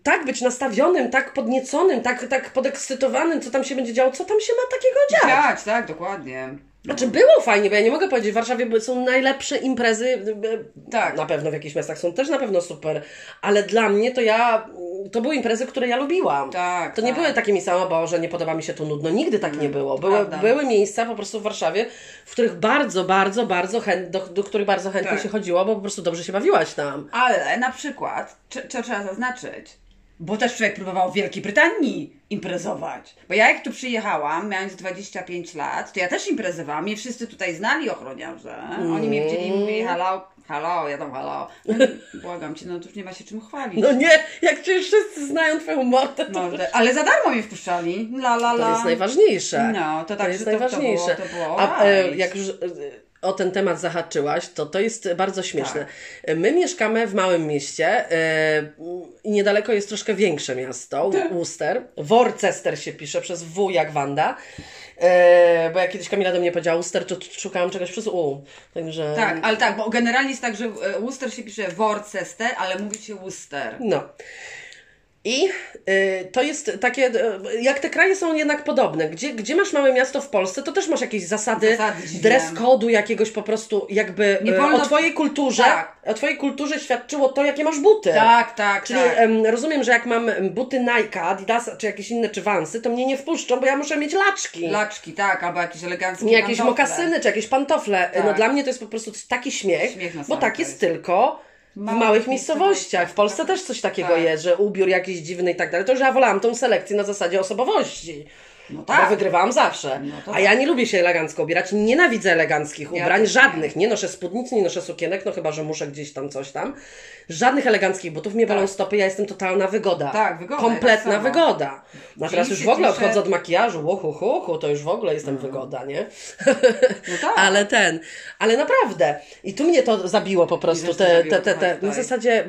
tak być nastawionym, tak podnieconym, tak, tak podekscytowanym, co tam się będzie działo, co tam się ma takiego dziać? Tak, tak, dokładnie. Znaczy było fajnie, bo ja nie mogę powiedzieć, w Warszawie są najlepsze imprezy, e, Tak. na pewno w jakichś miastach są też na pewno super, ale dla mnie to ja, to były imprezy, które ja lubiłam. Tak, To nie tak. były takie miejsca, o Boże, nie podoba mi się tu nudno, nigdy tak nie było. Były, prawda. były miejsca po prostu w Warszawie, w których bardzo, bardzo, bardzo chęt, do, do których bardzo chętnie Tak. się chodziło, bo po prostu dobrze się bawiłaś tam. Ale na przykład, czy, czy trzeba zaznaczyć, bo też człowiek próbował w Wielkiej Brytanii imprezować. Bo ja jak tu przyjechałam, mając 25 lat, to ja też imprezowałam. Mnie wszyscy tutaj znali ochroniarze. Oni mnie widzieli i mówili, halo, halo, ja tam halo. Błagam cię, no to już nie ma się czym chwalić. No nie, jak przecież wszyscy znają Twoją mordę, to, Mordę. Ale za darmo mnie wpuszczali. La, la, la. to jest najważniejsze. No, to tak, to jest że to- to najważniejsze. było- to było A e, jak już e, o ten temat zahaczyłaś, to to jest bardzo śmieszne. Tak. My mieszkamy w małym mieście e, i niedaleko jest troszkę większe miasto. Worcester. Worcester się pisze przez W jak Wanda. E, bo jak kiedyś Kamila do mnie powiedziała Worcester, to szukałam czegoś przez U. Także... Tak, ale tak, bo generalnie jest tak, że e, Worcester się pisze Worcester, ale mówi się Worcester. No. I y, to jest takie, y, jak te kraje są jednak podobne. Gdzie, gdzie masz małe miasto w Polsce, to też masz jakieś zasady, Zasady dress code'u jakiegoś po prostu jakby Nie y, wolno- o twojej kulturze, Tak. o twojej kulturze świadczyło to, jakie masz buty. Tak, tak, Czyli tak. em, rozumiem, że jak mam buty Nike, Adidasa, czy jakieś inne, czy Vansy, to mnie nie wpuszczą, bo ja muszę mieć laczki. Laczki, tak, albo jakieś eleganckie Nie jakieś pantofle. mokasyny, czy jakieś pantofle. No Tak. dla mnie to jest po prostu taki śmiech, Śmiech bo tak koniec. jest tylko w Małych miejscowościach. W Polsce też coś takiego Tak. jest, że ubiór jakiś dziwny i tak dalej. To, że ja wolałam tą selekcję na zasadzie osobowości. No Bo tak. wygrywałam zawsze. No to A tak. ja nie lubię się elegancko ubierać. Nienawidzę eleganckich Ja ubrań. żadnych. Nie noszę spódnic, nie noszę sukienek, no chyba, że muszę gdzieś tam coś tam. Żadnych eleganckich butów. Mnie Tak. stopy. Ja jestem totalna wygoda. Tak, wygoda, Kompletna tak wygoda. No teraz już w ogóle t-shirt. odchodzę od makijażu. Łuchu, hu, to już w ogóle jestem wygoda, nie? No tak. Ale ten, ale naprawdę. I tu mnie to zabiło po prostu. Te, te, te, te, tutaj. zasadzie,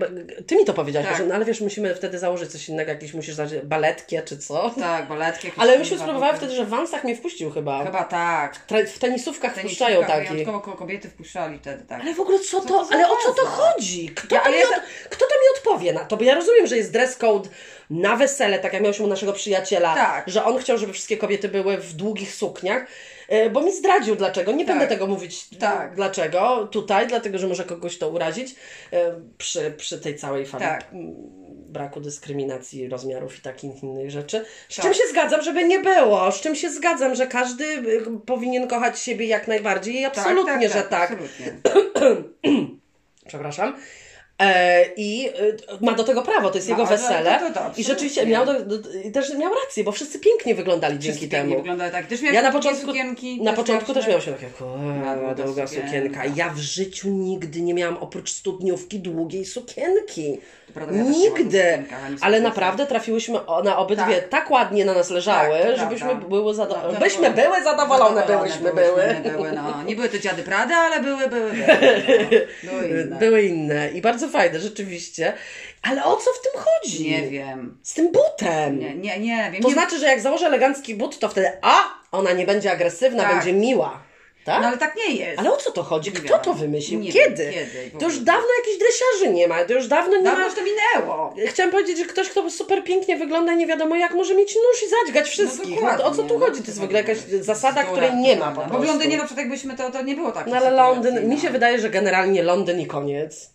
ty mi to powiedziałaś, Tak. że no ale wiesz, musimy wtedy założyć coś innego, jakieś musisz założyć baletkie czy co. Tak, baletki. jakieś Ale myśmy buty. wtedy, że w Wansach mnie wpuścił chyba. Chyba tak. Tra- W tenisówkach Tenisówka, wpuszczają taki. Wyjątkowo ko- kobiety wpuszczali wtedy, tak. Ale w ogóle co to, to ale o co to chodzi? Kto, Ja- to mi ja od, kto to mi odpowie na to? Bo ja rozumiem, że jest dress code na wesele, tak jak mieliśmy u naszego przyjaciela, Tak. że on chciał, żeby wszystkie kobiety były w długich sukniach, bo mi zdradził dlaczego. Nie Tak. będę tego mówić Tak. dlaczego tutaj, dlatego, że może kogoś to urazić e, przy, przy tej całej fali Tak. braku dyskryminacji rozmiarów i takich innych rzeczy. Z Tak. czym się zgadzam, żeby nie było. Z czym się zgadzam, że każdy y, powinien kochać siebie jak najbardziej i absolutnie, że tak. Absolutnie. przepraszam. E, I y, ma do tego prawo, to jest No, jego wesele. to- to- to I rzeczywiście miał, do, do, też miał rację, bo wszyscy pięknie wyglądali Wszyscy dzięki pięknie temu. wyglądały tak. Też Ja na początku, sukienki. na też początku też miałam się takie, o, długa sukienka. Ja w życiu nigdy nie miałam oprócz studniówki długiej sukienki. Prawda, ja Nigdy. Ale naprawdę trafiłyśmy na obydwie Tak. tak, ładnie na nas leżały, Tak, żebyśmy były zadowolone. Byśmy były zadowolone, byłyśmy były. były no. Nie były to dziady Prada, ale były, były, były. No. Były inne. Były inne i bardzo fajne, rzeczywiście. Ale o co w tym chodzi? Nie wiem. Z tym butem. Nie, nie, nie wiem. To nie... znaczy, że jak założę elegancki but, to wtedy a, ona nie będzie agresywna, Tak. będzie miła. Tak? No ale tak nie jest. Ale o co to chodzi? Kto to wymyślił? Nie kiedy? wiem, kiedy To już dawno jakichś dresiarzy nie ma. To już dawno nie Dawno ma. już to minęło. Chciałam powiedzieć, że ktoś, kto super pięknie wygląda, nie wiadomo jak może mieć nóż i zadźgać wszystkich. No, to o co tu dokładnie. chodzi? To jest w ogóle jakaś zasada, której nie ma po totalna. prostu. Bo w Londynie na przykład jakbyśmy to, to nie było tak. No ale Londyn, mi się wydaje, że generalnie Londyn i koniec.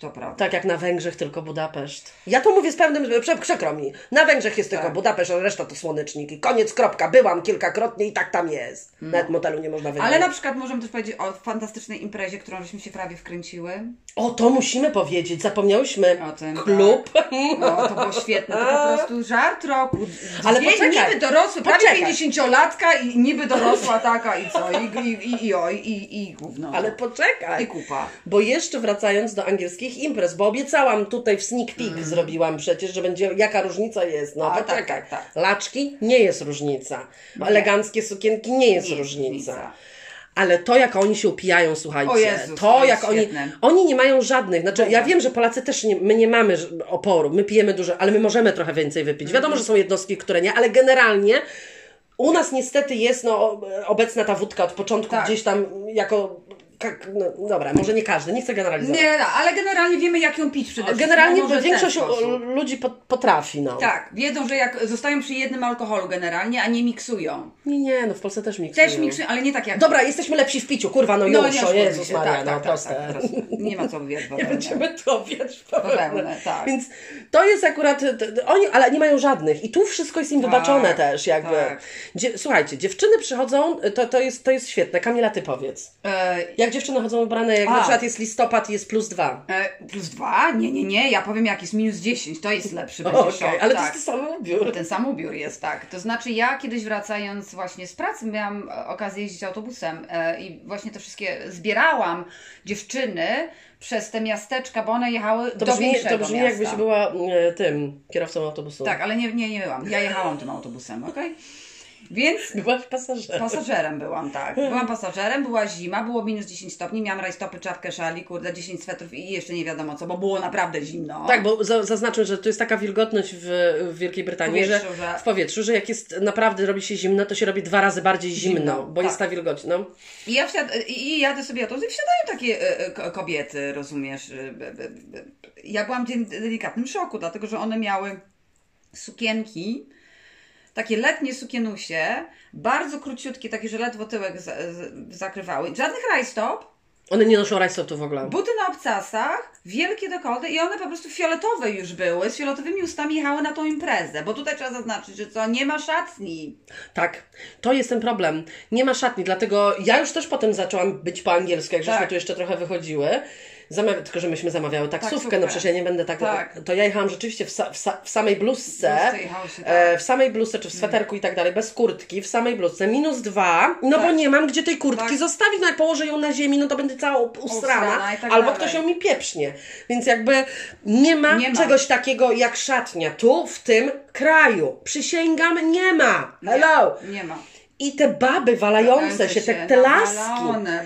To prawda. Tak jak na Węgrzech, tylko Budapeszt. Ja to mówię z pewnym, prze, przekro mi. Na Węgrzech jest tylko Tak. Budapeszt, a reszta to słoneczniki. Koniec, kropka. Byłam kilkakrotnie i tak tam jest. Nawet motelu nie można wynająć. Ale na przykład możemy też powiedzieć o fantastycznej imprezie, którą żeśmy się prawie wkręciły. O, to musimy powiedzieć. Zapomniałyśmy. O tym, Klub. No, to było świetne. To po prostu żart roku. Ale Dwie poczekaj. niby dorosły, prawie Poczekaj. 50-latka i niby dorosła taka i co? I, i, i, i, oj, i, i gówno. Ale poczekaj. I kupa. Bo jeszcze wracając do angielskich imprez, bo obiecałam tutaj w sneak peek zrobiłam przecież, że będzie jaka różnica jest. No Mm. A, tak, poczekaj. tak, tak. Laczki nie jest różnica. Eleganckie sukienki nie jest Nie różnica. różnica. Ale to, jak oni się upijają, słuchajcie, Jezus, to, jak oni. świetne. Oni nie mają żadnych. Znaczy, ja wiem, że Polacy też nie, my nie mamy oporu, my pijemy dużo, ale my możemy trochę więcej wypić. Wiadomo, Mhm. że są jednostki, które nie, ale generalnie. U nas niestety jest no, obecna ta wódka od początku Tak. gdzieś tam jako. Kak- No, dobra, może nie każdy, nie chcę generalizować. Nie, no, ale generalnie wiemy, jak ją pić przede wszystkim. Generalnie No, większość ludzi po- potrafi, no. Tak, wiedzą, że jak zostają przy jednym alkoholu generalnie, a nie miksują. Nie, nie, no w Polsce też miksują. Też miksują, ale nie tak jak... Dobra, jesteśmy lepsi w piciu, kurwa, no, no już, o Jezus. Maria, tak, no tak, proste. Tak, tak, proste. Nie ma co wiedzieć. Nie będziemy to wiać w Bawełnę, tak. Więc to jest akurat, oni, ale nie mają żadnych i tu wszystko jest im Tak, wybaczone też jakby. tak. Dzie- słuchajcie, dziewczyny przychodzą, to, to, jest, to jest świetne. Kamila, ty powiedz. E, Jak dziewczyny chodzą ubrane, jak A. na przykład jest listopad i jest plus dwa. e, plus dwa? Nie, nie, nie, ja powiem jak jest minus 10, to jest lepszy będzie Okej, szok, ale tak. to jest to samo ubiór. Ten sam ubiór jest, tak. To znaczy ja kiedyś wracając właśnie z pracy miałam e, okazję jeździć autobusem e, i właśnie te wszystkie zbierałam dziewczyny przez te miasteczka, bo one jechały To do brzmi, większego to brzmi miasta. jakbyś była e, tym, kierowcą autobusu. Tak, ale nie, nie, nie byłam. Ja jechałam tym autobusem, okej? Więc Byłaś pasażerem. Pasażerem byłam, tak. Byłam pasażerem, była zima, było minus 10 stopni, miałam rajstopy, czapkę, szali, kurde, 10 swetrów i jeszcze nie wiadomo co, bo było naprawdę zimno. Tak, bo za- zaznaczmy, że tu jest taka wilgotność w, w Wielkiej Brytanii, W że, że- w powietrzu, że jak jest naprawdę robi się zimno, to się robi dwa razy bardziej zimno, Zimno, bo tak. jest ta wilgoć. No. I ja wsiad- i jadę sobie autobus i wsiadają takie e, e, ko- kobiety, rozumiesz. e, Ja byłam w delikatnym szoku, dlatego że one miały sukienki, takie letnie sukienusie, bardzo króciutkie, takie, że ledwo tyłek za- z- zakrywały. Żadnych rajstop, One nie noszą rajstopów w ogóle. Buty na obcasach, wielkie dekolty i one po prostu fioletowe już były, z fioletowymi ustami jechały na tą imprezę, bo tutaj trzeba zaznaczyć, że co, nie ma szatni. Tak, to jest ten problem. Nie ma szatni, dlatego ja już też potem zaczęłam być po angielsku, jak żeśmy Tak. tu jeszcze trochę wychodziły. Zamawia, tylko, że myśmy zamawiały taksówkę, Taksówkę. no przecież ja nie będę tak... Tak. To ja jechałam rzeczywiście w, sa, w, sa, w samej bluzce, się, tak. e, w samej bluzce, czy w sweterku i tak dalej, bez kurtki, w samej bluzce, minus dwa, no bo Tak. nie mam gdzie tej kurtki Tak. zostawić, no jak położę ją na ziemi, no to będę cała i tak albo ktoś ją mi pieprznie. Więc jakby nie ma, Nie ma. czegoś takiego jak szatnia tu, w tym kraju. Przysięgam, nie ma. Hello! Nie ma. I te baby walające się, te, te laski.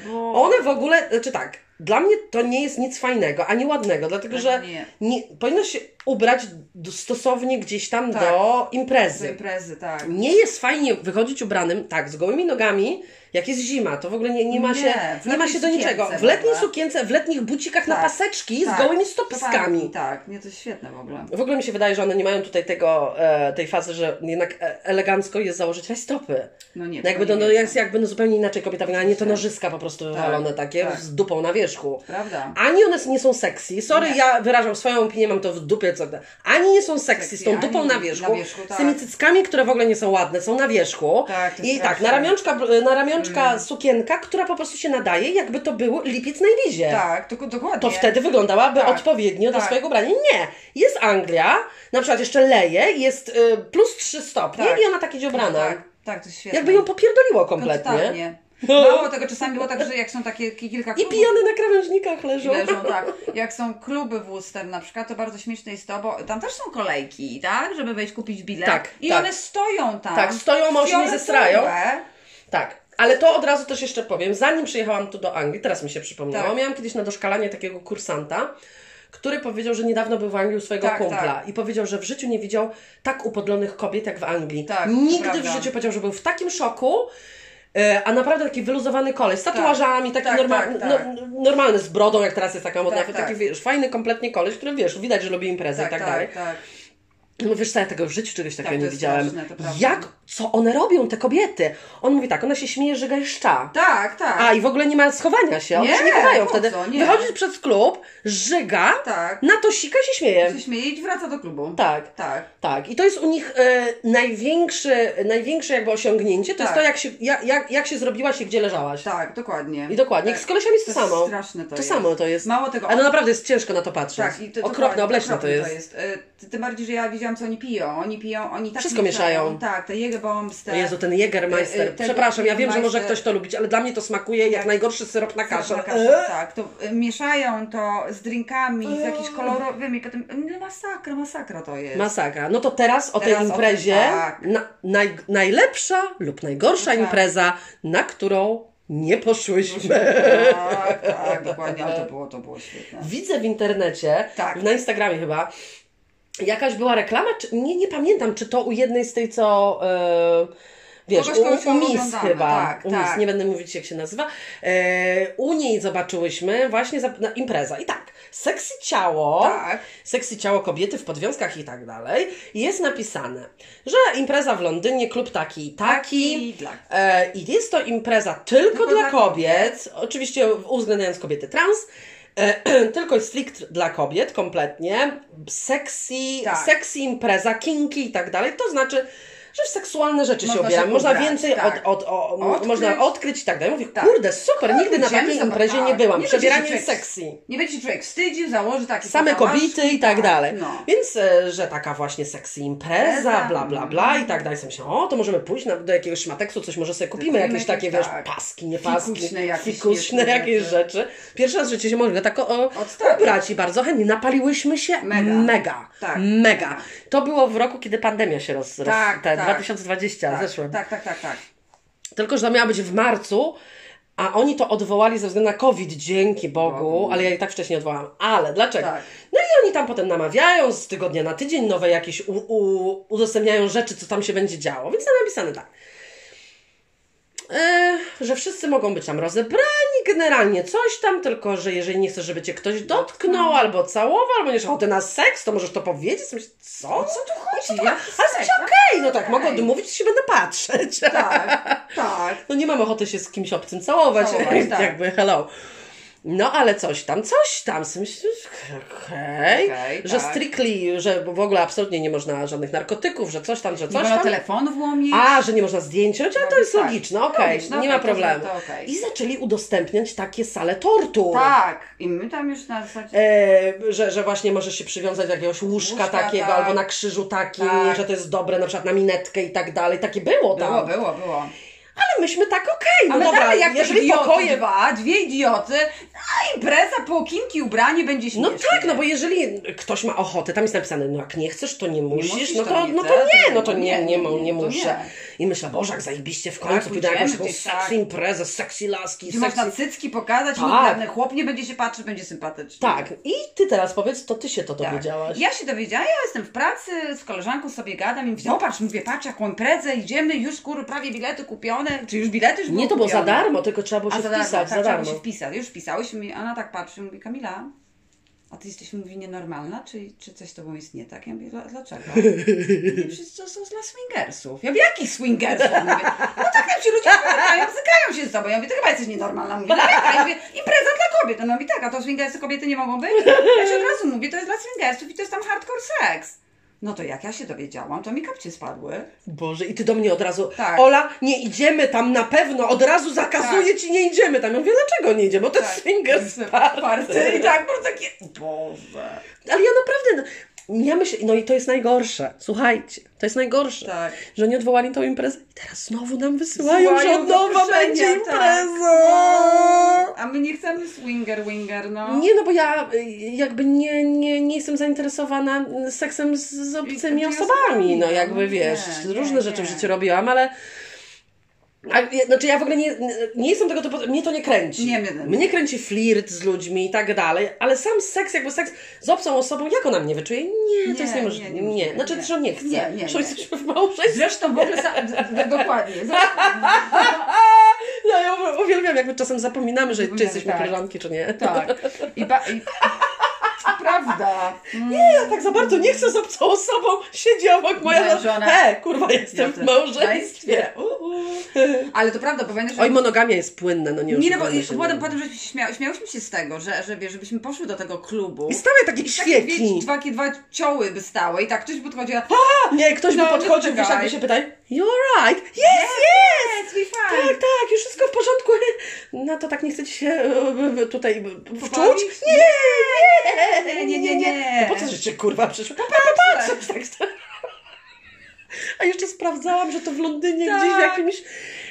bo... One w ogóle, znaczy tak, dla mnie to nie jest nic fajnego, ani ładnego, dlatego że Nie. nie, powinno się ubrać stosownie gdzieś tam Tak. do Do imprezy. imprezy, tak. Nie jest fajnie wychodzić ubranym, tak, z gołymi nogami, jak jest zima, to w ogóle nie, nie ma Nie, się, w nie ma się do niczego. W letniej sukience, w letnich bucikach na Tak. paseczki Tak. z gołymi stopiskami. Tak, nie, to jest świetne w ogóle. W ogóle mi się wydaje, że one nie mają tutaj tego, e, tej fazy, że jednak e, elegancko jest założyć stopy. No nie, No jakby to no, nie jest jakby no zupełnie inaczej kobieta wygląda, nie to Oczywiście. nożyska po prostu wywalone takie tak. z dupą na wierzchu. Prawda. Ani one nie są sexy, sorry, Nie. ja wyrażam swoją opinię, mam to w dupie, co Ani nie są sexy, z tą dupą na wierzchu, na wierzchu, z tak. tymi cyckami, które w ogóle nie są ładne, są na wierzchu. Tak, I tak, na. Mm. ramionczka, na ramionczka sukienka, która po prostu się nadaje, jakby to był lipiec na Ibizie. Tak, to, dokładnie. To wtedy wyglądałaby Tak, odpowiednio do tak. swojego ubrania. Nie. Jest Anglia, na przykład jeszcze leje, jest y, plus 3 stopnie Tak. i ona tak idzie ubrana. Tak, tak, to jest świetne. Jakby ją popierdoliło kompletnie. Totalnie. Mało tego, czasami było tak, że jak są takie kilka I klubów, pijane na krawężnikach leżą. leżą, tak. Jak są kluby w Worcester na przykład, to bardzo śmieszne jest to, bo tam też są kolejki, tak? Żeby wejść kupić bilet. Tak, I tak. one stoją tam. Tak, stoją, a się nie zestrają. Tak. Ale to od razu też jeszcze powiem, zanim przyjechałam tu do Anglii, teraz mi się przypomniało, Tak. miałam kiedyś na doszkalanie takiego kursanta, który powiedział, że niedawno był w Anglii u swojego Tak, kumpla tak. i powiedział, że w życiu nie widział tak upodlonych kobiet jak w Anglii. Tak, Nigdy w prawda. życiu powiedział, że był w takim szoku, A naprawdę taki wyluzowany koleś z tatuażami, taki tak, tak, tak. No, normalny, z brodą, jak teraz jest taka modna, Tak, taki tak. wiesz, fajny kompletnie koleś, który wiesz, widać, że lubi imprezy Tak, i tak, tak, dalej. tak. No wiesz co, ja tego w życiu czegoś takiego Tak, nie widziałem. straszne. Jak, co one robią, te kobiety? On mówi tak, ona się śmieje, że gajszcza. Tak, tak. A i w ogóle nie ma schowania się, one Nie, się nie chowają wtedy. co, nie. Wychodzi przez klub, żyga, Tak. na to sika się śmieje. się śmieje i wraca do klubu. Tak. Tak. Tak, i to jest u nich e, największy, największe jakby osiągnięcie, to jest Tak. to, jak się, jak, jak, jak się zrobiłaś i gdzie leżałaś. Tak, dokładnie. I dokładnie, Tak. z kolesiami jest to, To jest samo. straszne to to jest. samo to jest. Mało tego, Ale no naprawdę jest ciężko na to patrzeć. Tak, i to, Okropne, dokładnie, obleśne to okropne jest. to jest. E, ty- Tym bardziej, że ja widziałam, co oni piją. Oni piją, oni tak Wszystko mieszają. Tak, te Jägerbombs, te... O Jezu, ten Jägermeister. E, e, ten Przepraszam, ja wiem, że może ktoś to lubić, ale dla mnie to smakuje jak Jak- najgorszy syrop na kaszę. Na kaszę, tak, to e, mieszają to z drinkami, z jakimiś kolorowymi, potem no, masakra, masakra to jest. Masakra. No to teraz o tej Teraz o imprezie, tym, tak. na, naj, najlepsza lub najgorsza Tak. impreza, na którą nie poszłyśmy. Tak, tak, dokładnie, ale to było, to było świetne. Widzę w internecie, Tak. na Instagramie chyba, jakaś była reklama, czy, nie, nie pamiętam, czy to u jednej z tej, co... e, Wiesz, Kogoś, u, u Miss chyba, tak, u Miss, tak. nie będę mówić jak się nazywa, e, u niej zobaczyłyśmy właśnie za, na, impreza i tak, sexy ciało, Tak. sexy ciało kobiety w podwiązkach i tak dalej, jest napisane, że impreza w Londynie, klub taki i taki, I dla- e, i jest to impreza tylko, Tylko dla dla kobiet, oczywiście uwzględniając kobiety trans, tylko jest strict dla kobiet kompletnie, sexy, Tak. sexy impreza, kinky i tak dalej, to znaczy, że w seksualne rzeczy się Można się można ubrać, więcej tak. od, od, o, Odkryć. można odkryć i tak dalej. Mówię, Tak. kurde, super, nigdy na takiej imprezie tak. nie byłam. Nie Przebieranie się sexy. Nie będzie się człowiek wstydził, założy taki Same kobiety i tak dalej. No. Więc, e, że taka właśnie sexy impreza, bla, bla, bla i tak dalej. Sobie myślę, o, to możemy pójść na, do jakiegoś szmateksu, coś może sobie kupimy, Kupimy jakieś takie, jakieś, wiesz, tak. paski, nie paski, Fikuśne jakieś fikuśne jakieś rzeczy. Pierwszy raz w życiu się mogę tak o, ubrać i bardzo chętnie. Napaliłyśmy się Mega. mega. Tak. mega. To było w roku, kiedy pandemia się roz... Tak, tak. 2020 Tak, zeszłym. tak, tak, tak, tak. Tylko, że to miała być w marcu, a oni to odwołali ze względu na COVID, dzięki Bogu, ale ja i tak wcześniej odwołałam. Ale dlaczego? Tak. No i oni tam potem namawiają z tygodnia na tydzień, nowe jakieś u, u, udostępniają rzeczy, co tam się będzie działo. Więc tam napisane tak. E, że wszyscy mogą być tam rozebrani, generalnie coś tam, tylko że jeżeli nie chcesz, żeby cię ktoś dotknął, albo całował, albo nie masz ochoty na seks, to możesz to powiedzieć. Co? Co tu chodzi? to- Jak Ale seks? okej, no tak, Okej. mogę odmówić, się będę patrzeć. Tak, tak. No nie mam ochoty się z kimś obcym całować, Całować, tak. jakby hello. No ale coś tam, coś tam, myślę, okej, Okej, że tak. strictly, że w ogóle absolutnie nie można żadnych narkotyków, że coś tam, że Nie coś wolno tam. telefonów łomić. A, że nie można zdjęć robić, ale to jest Tak. logiczne, okej, Logiczne, nie ma problemu. okej. I zaczęli udostępniać takie sale tortur. Tak. I my tam już na zasadzie... E, że, że właśnie możesz się przywiązać do jakiegoś łóżka, Łóżka, takiego, tak. albo na krzyżu takim, Tak. że to jest dobre na przykład na minetkę i tak dalej. Takie było tam. Było, było, było. Ale myśmy tak okej, no Ale dalej jak jeżeli idioty pokoje dwa, dwie idioty, a impreza, po ubranie będzie No śmiesznie. tak, no bo jeżeli ktoś ma ochotę, tam jest napisane, no jak nie chcesz, to nie musisz, musisz, no, to to, nie no to nie, no to nie, nie, nie, nie muszę. nie. I myślę, Boże, jak zajebiście w końcu Tak, pójdę na jakąś gdzieś, sexy tak. imprezę, sexy laski, Gdzie sexy... można cycki pokazać, Tak. nikt chłop nie będzie się patrzył, będzie sympatyczny. Tak, i ty teraz powiedz, to ty się to Tak. dowiedziałaś. Ja się dowiedziałam, ja jestem w pracy, z koleżanką sobie gadam i mówię, no patrz, mówię, patrz jaką imprezę, idziemy, już skóry prawie bilety kupione, czy już bilety już Nie, to było za darmo, tylko trzeba było się A za darmo, wpisać, tak, za trzeba darmo. było się wpisać, już wpisałyśmy, i ona tak patrzy, mówi, Kamila, a ty jesteś, mówi, nienormalna, czy, czy coś z tobą jest nie tak? Ja mówię, "Dla- dlaczego? Przecież to są dla swingersów. Ja mówię, jakich swingersów? Mówię, no tak tam ci ludzie spotykają, bzykają się z tobą. Ja mówię, ty chyba jesteś nienormalna. Mówię, no jaka? Ja mówię, impreza dla kobiet. Ona mówi, tak, a to swingersy kobiety nie mogą być? Ja się od razu mówię, to jest dla swingersów i to jest tam hardcore seks. No to jak ja się dowiedziałam, to mi kapcie spadły. Boże, i ty do mnie od razu, Tak. Ola, nie idziemy tam na pewno, od razu zakazuję ci, nie idziemy tam. Ja mówię, dlaczego nie idziemy? Bo to jest swingers party. I tak, po takie, Boże. Ale ja naprawdę, no, ja myślę, no i to jest najgorsze. Słuchajcie, to jest najgorsze, Tak. że oni odwołali tą imprezę i teraz znowu nam wysyłają, że Wysyłają od nowa będzie tak. impreza. A my nie chcemy swinger, winger, no. Nie, no bo ja y, jakby nie, nie, nie jestem zainteresowana seksem z, z obcymi osobami. osobami, No jakby wiesz, nie, różne nie, rzeczy w nie. życiu robiłam, ale. A, znaczy ja w ogóle nie, nie jestem tego typu, mnie to nie kręci. Nie, nie, nie. Mnie kręci flirt z ludźmi i tak dalej, ale sam seks, jakby seks z obcą osobą, jak ona mnie wyczuje? Nie, to Nie, jest niemożliwe. nie, Nie, nie znaczy że nie chcę. Nie, nie, nie. jesteśmy w małżeństwie. Zresztą w ogóle, sa- d- d- dokładnie. Zresztą, No, ja uwielbiam, jak my czasem zapominamy, że czy jesteśmy tak. koleżanki, czy nie. Tak. I, ba- i... Prawda. Nie, ja tak za bardzo nie chcę z obcą osobą. Siedzi obok moja Moja żona. żona. He, kurwa, jestem Ja w małżeństwie. Ale to prawda, bo pamiętasz, że... Oj, monogamia jest płynna, no nie Nie, no bo się, potem, no. potem żeśmy śmia- śmiałyśmy się z tego, że, że wiesz, żebyśmy poszły do tego klubu. I stały takie wiecie, dwa, dwa cioły by stały i tak ktoś by podchodził, Nie, ktoś by No, podchodził, nie wiesz, jakby się pytał, you're right, yes, yes, yes, fine. tak, tak, już wszystko w porządku. No to tak nie chcecie się e, e, tutaj wczuć? Pobawić? Nie, Nie, nie, nie, nie. No po co żeście kurwa przyszły? Popatrzeć. Tak. A jeszcze sprawdzałam, że to w Londynie Tak. gdzieś w jakimś,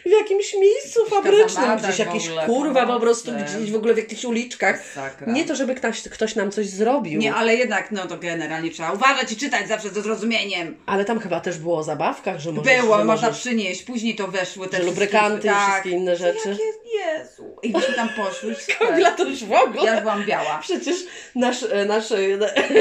w jakimś miejscu fabrycznym, gdzieś jakieś ogóle, kurwa po prostu gdzieś w ogóle w jakichś uliczkach. Masakra. Nie to, żeby ktoś, ktoś nam coś zrobił. Nie, ale jednak, no to generalnie trzeba uważać i czytać zawsze ze zrozumieniem. Ale tam chyba też było o zabawkach, że możesz, Było, że można przynieść, później to weszły te lubrykanty i tak. wszystkie inne rzeczy. Jakie, Jezu. I byśmy tam poszły. Super. to już w ogóle. Ja byłam biała. Przecież nasz, e, nasz, e,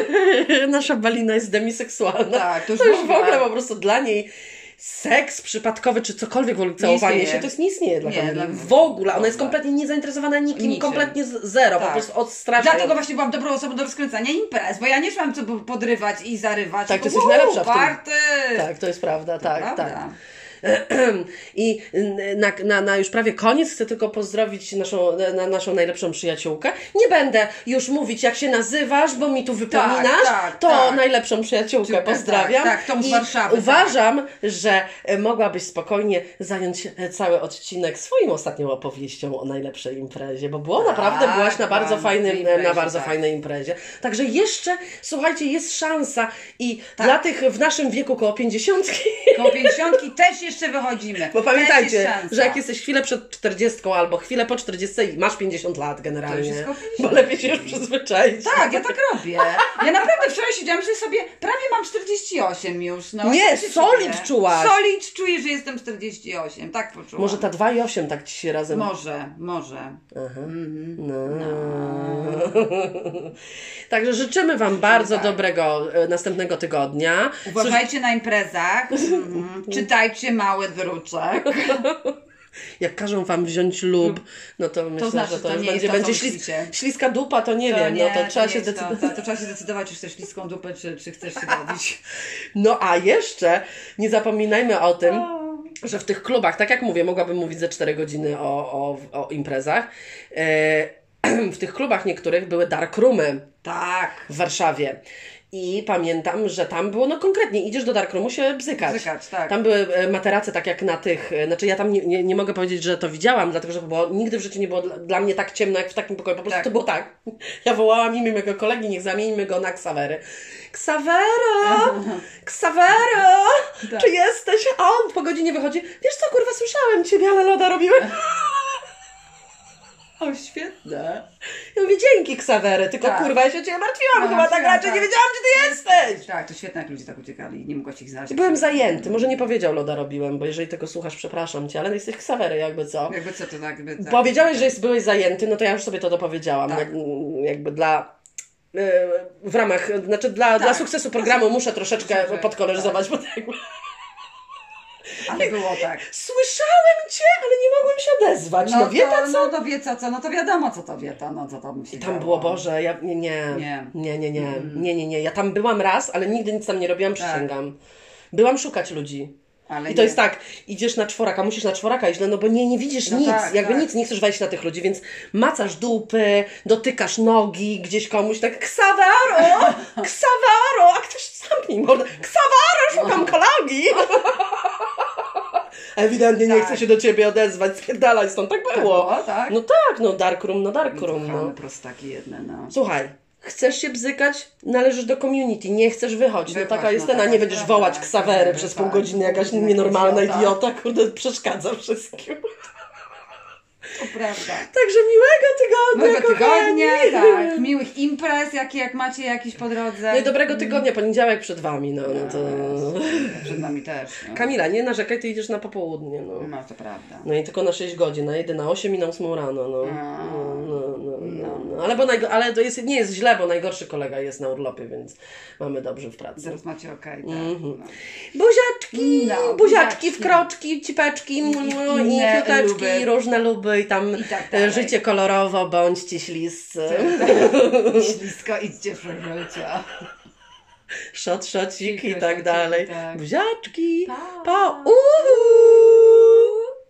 nasza balina jest demiseksualna. Tak, to już to już w ogóle. po prostu dla niej seks przypadkowy, czy cokolwiek w ogóle całowanie się, to jest nie istnieje dla Nie, Kamili. W ogóle. Ona jest kompletnie niezainteresowana nikim, Niczym. kompletnie zero, po Tak. prostu odstrasza. Dlatego właśnie byłam dobrą osobą do rozkręcania imprez, bo ja nie szłam co podrywać i zarywać. Tak, tylko, jesteś najlepsza w tym. Tak, to jest prawda, tak, Prawda. tak. I na, na, na już prawie koniec chcę tylko pozdrowić naszą, na, naszą najlepszą przyjaciółkę. Nie będę już mówić, jak się nazywasz, bo mi tu wypominasz. tak, to tak. najlepszą przyjaciółkę pozdrawiam. tak, tak, tą z I Warszawy, tak. uważam, że e, mogłabyś spokojnie zająć e, cały odcinek swoim ostatnią opowieścią o najlepszej imprezie, bo było naprawdę, Tak, byłaś na bardzo fajnym, imprezie, na bardzo tak. fajnej imprezie. Także jeszcze, słuchajcie, jest szansa i Tak. dla tych w naszym wieku koło pięćdziesiątki Koło pięćdziesiątki też jeszcze wychodzimy. bo pamiętajcie, że jak jesteś chwilę przed 40 albo chwilę po 40 i masz 50 lat generalnie, już jest koło 50. bo lepiej się już przyzwyczaić. Tak, ja tak robię. Ja naprawdę wczoraj siedziałam, że sobie prawie mam 48 już. No, Nie, solid czułaś. Solid czuję, że jestem 48. Tak poczułam. Może ta 2,8 tak ci się razem... Może, może. Aha. Mhm. No. Także życzymy Wam bardzo tak. dobrego e, następnego tygodnia. Uważajcie na imprezach. Mhm. Czytajcie mały druczek. Jak każą Wam wziąć lub, no to myślę, znaczy, że to, to nie będzie, to, będzie ślis, śliska dupa, to nie To wiem, no to trzeba nie się jest to, to, to trzeba się zdecydować, czy chcesz śliską dupę, czy, czy chcesz się robić. No a jeszcze nie zapominajmy o tym, że w tych klubach, tak jak mówię, mogłabym mówić ze 4 godziny o, o, o imprezach. E, w tych klubach niektórych były dark roomy Tak. w Warszawie. I pamiętam, że tam było, no konkretnie, idziesz do darkroomu się bzykać. Bzykać, tak. Tam były e, materace tak jak na tych, e, znaczy ja tam nie, nie, nie mogę powiedzieć, że to widziałam, dlatego że było, nigdy w życiu nie było dla, dla mnie tak ciemno jak w takim pokoju. Po prostu Tak. to było tak. Ja wołałam imię mojego kolegi, niech zamieńmy go na Ksawery. Ksawero! Ksawero! Tak. Czy jesteś? A on po godzinie wychodzi, wiesz co, kurwa, słyszałem Ciebie, ale loda robiłem. O, świetne. Ja mówię, dzięki Ksawery, tylko Tak. kurwa, ja się o Ciebie martwiłam, No, chyba tak raczej, nie tak. wiedziałam, gdzie Ty jesteś. Tak, to świetne, jak ludzie tak uciekali. Nie mogłaś ich znaleźć. Byłem zajęty, może nie powiedział Loda robiłem, bo jeżeli tego słuchasz, przepraszam Cię, ale jesteś Ksawery jakby co. Jakby co to tak, jakby tak. Powiedziałeś, że jest, byłeś zajęty, no to ja już sobie to dopowiedziałam. Tak. Jak, jakby dla. e, W ramach, znaczy dla, dla sukcesu programu muszę troszeczkę podkoloryzować, bo tak Ale było tak. słyszałem Cię, ale nie mogłem się odezwać. No, wie to, pan co? No to co, no to wiadomo co to wie to, no co tam się Tam działo. było, Boże, ja nie, nie, Nie. nie, nie, nie, nie, nie, nie. Ja tam byłam raz, ale nigdy nic tam nie robiłam, Tak. przysięgam. Byłam szukać ludzi. Ale I to nie. jest tak, idziesz na czworaka, musisz na czworaka iść, no, no bo nie, nie widzisz No nic, tak, jakby tak. nic, nie chcesz wejść na tych ludzi, więc macasz dupy, dotykasz nogi gdzieś komuś, tak ksawaro, ksawaro, a ktoś zamknij mordę, ksawaro, szukam kolegi. Ewidentnie nie Tak. chce się do ciebie odezwać, spierdalaj stąd, tak Tak było. było, tak? No tak, no dark room, no dark room, Kochane no. prostaki jedne, no. Słuchaj, chcesz się bzykać, należysz do community, nie chcesz wychodzić. No taka jest no cena, taka nie jest będziesz wołać tak, ksawery tak, przez tak. pół godziny, jakaś Jaka nienormalna idiota. idiota, kurde, przeszkadza wszystkim. To prawda. Także miłego tygodnia, Miłego tygodnia, tak. Miłych imprez, jakie jak macie jakieś po drodze. No i dobrego tygodnia, poniedziałek przed Wami, no, no to... Przed nami też. No, Kamila, nie narzekaj, ty idziesz na popołudnie, no. no to prawda. No i tylko na 6 godzin, na 1 na 8 i na 8 rano, no. No, no, no, no, no. Ale, bo najgo- ale to jest, nie jest źle, bo najgorszy kolega jest na urlopie, więc mamy dobrze w pracy. Zaraz macie okej, tak. Mhm. No. Buziaczki, No, buziaczki, buziaczki. wkroczki, cipeczki, I- i, i luby. różne luby i tam I tak e, życie kolorowo, bądźcie śliscy. Ślisko, idźcie w życia. Szot, szocik i tak dalej. tak. Buziaczki. Pa. Pa. Uhu.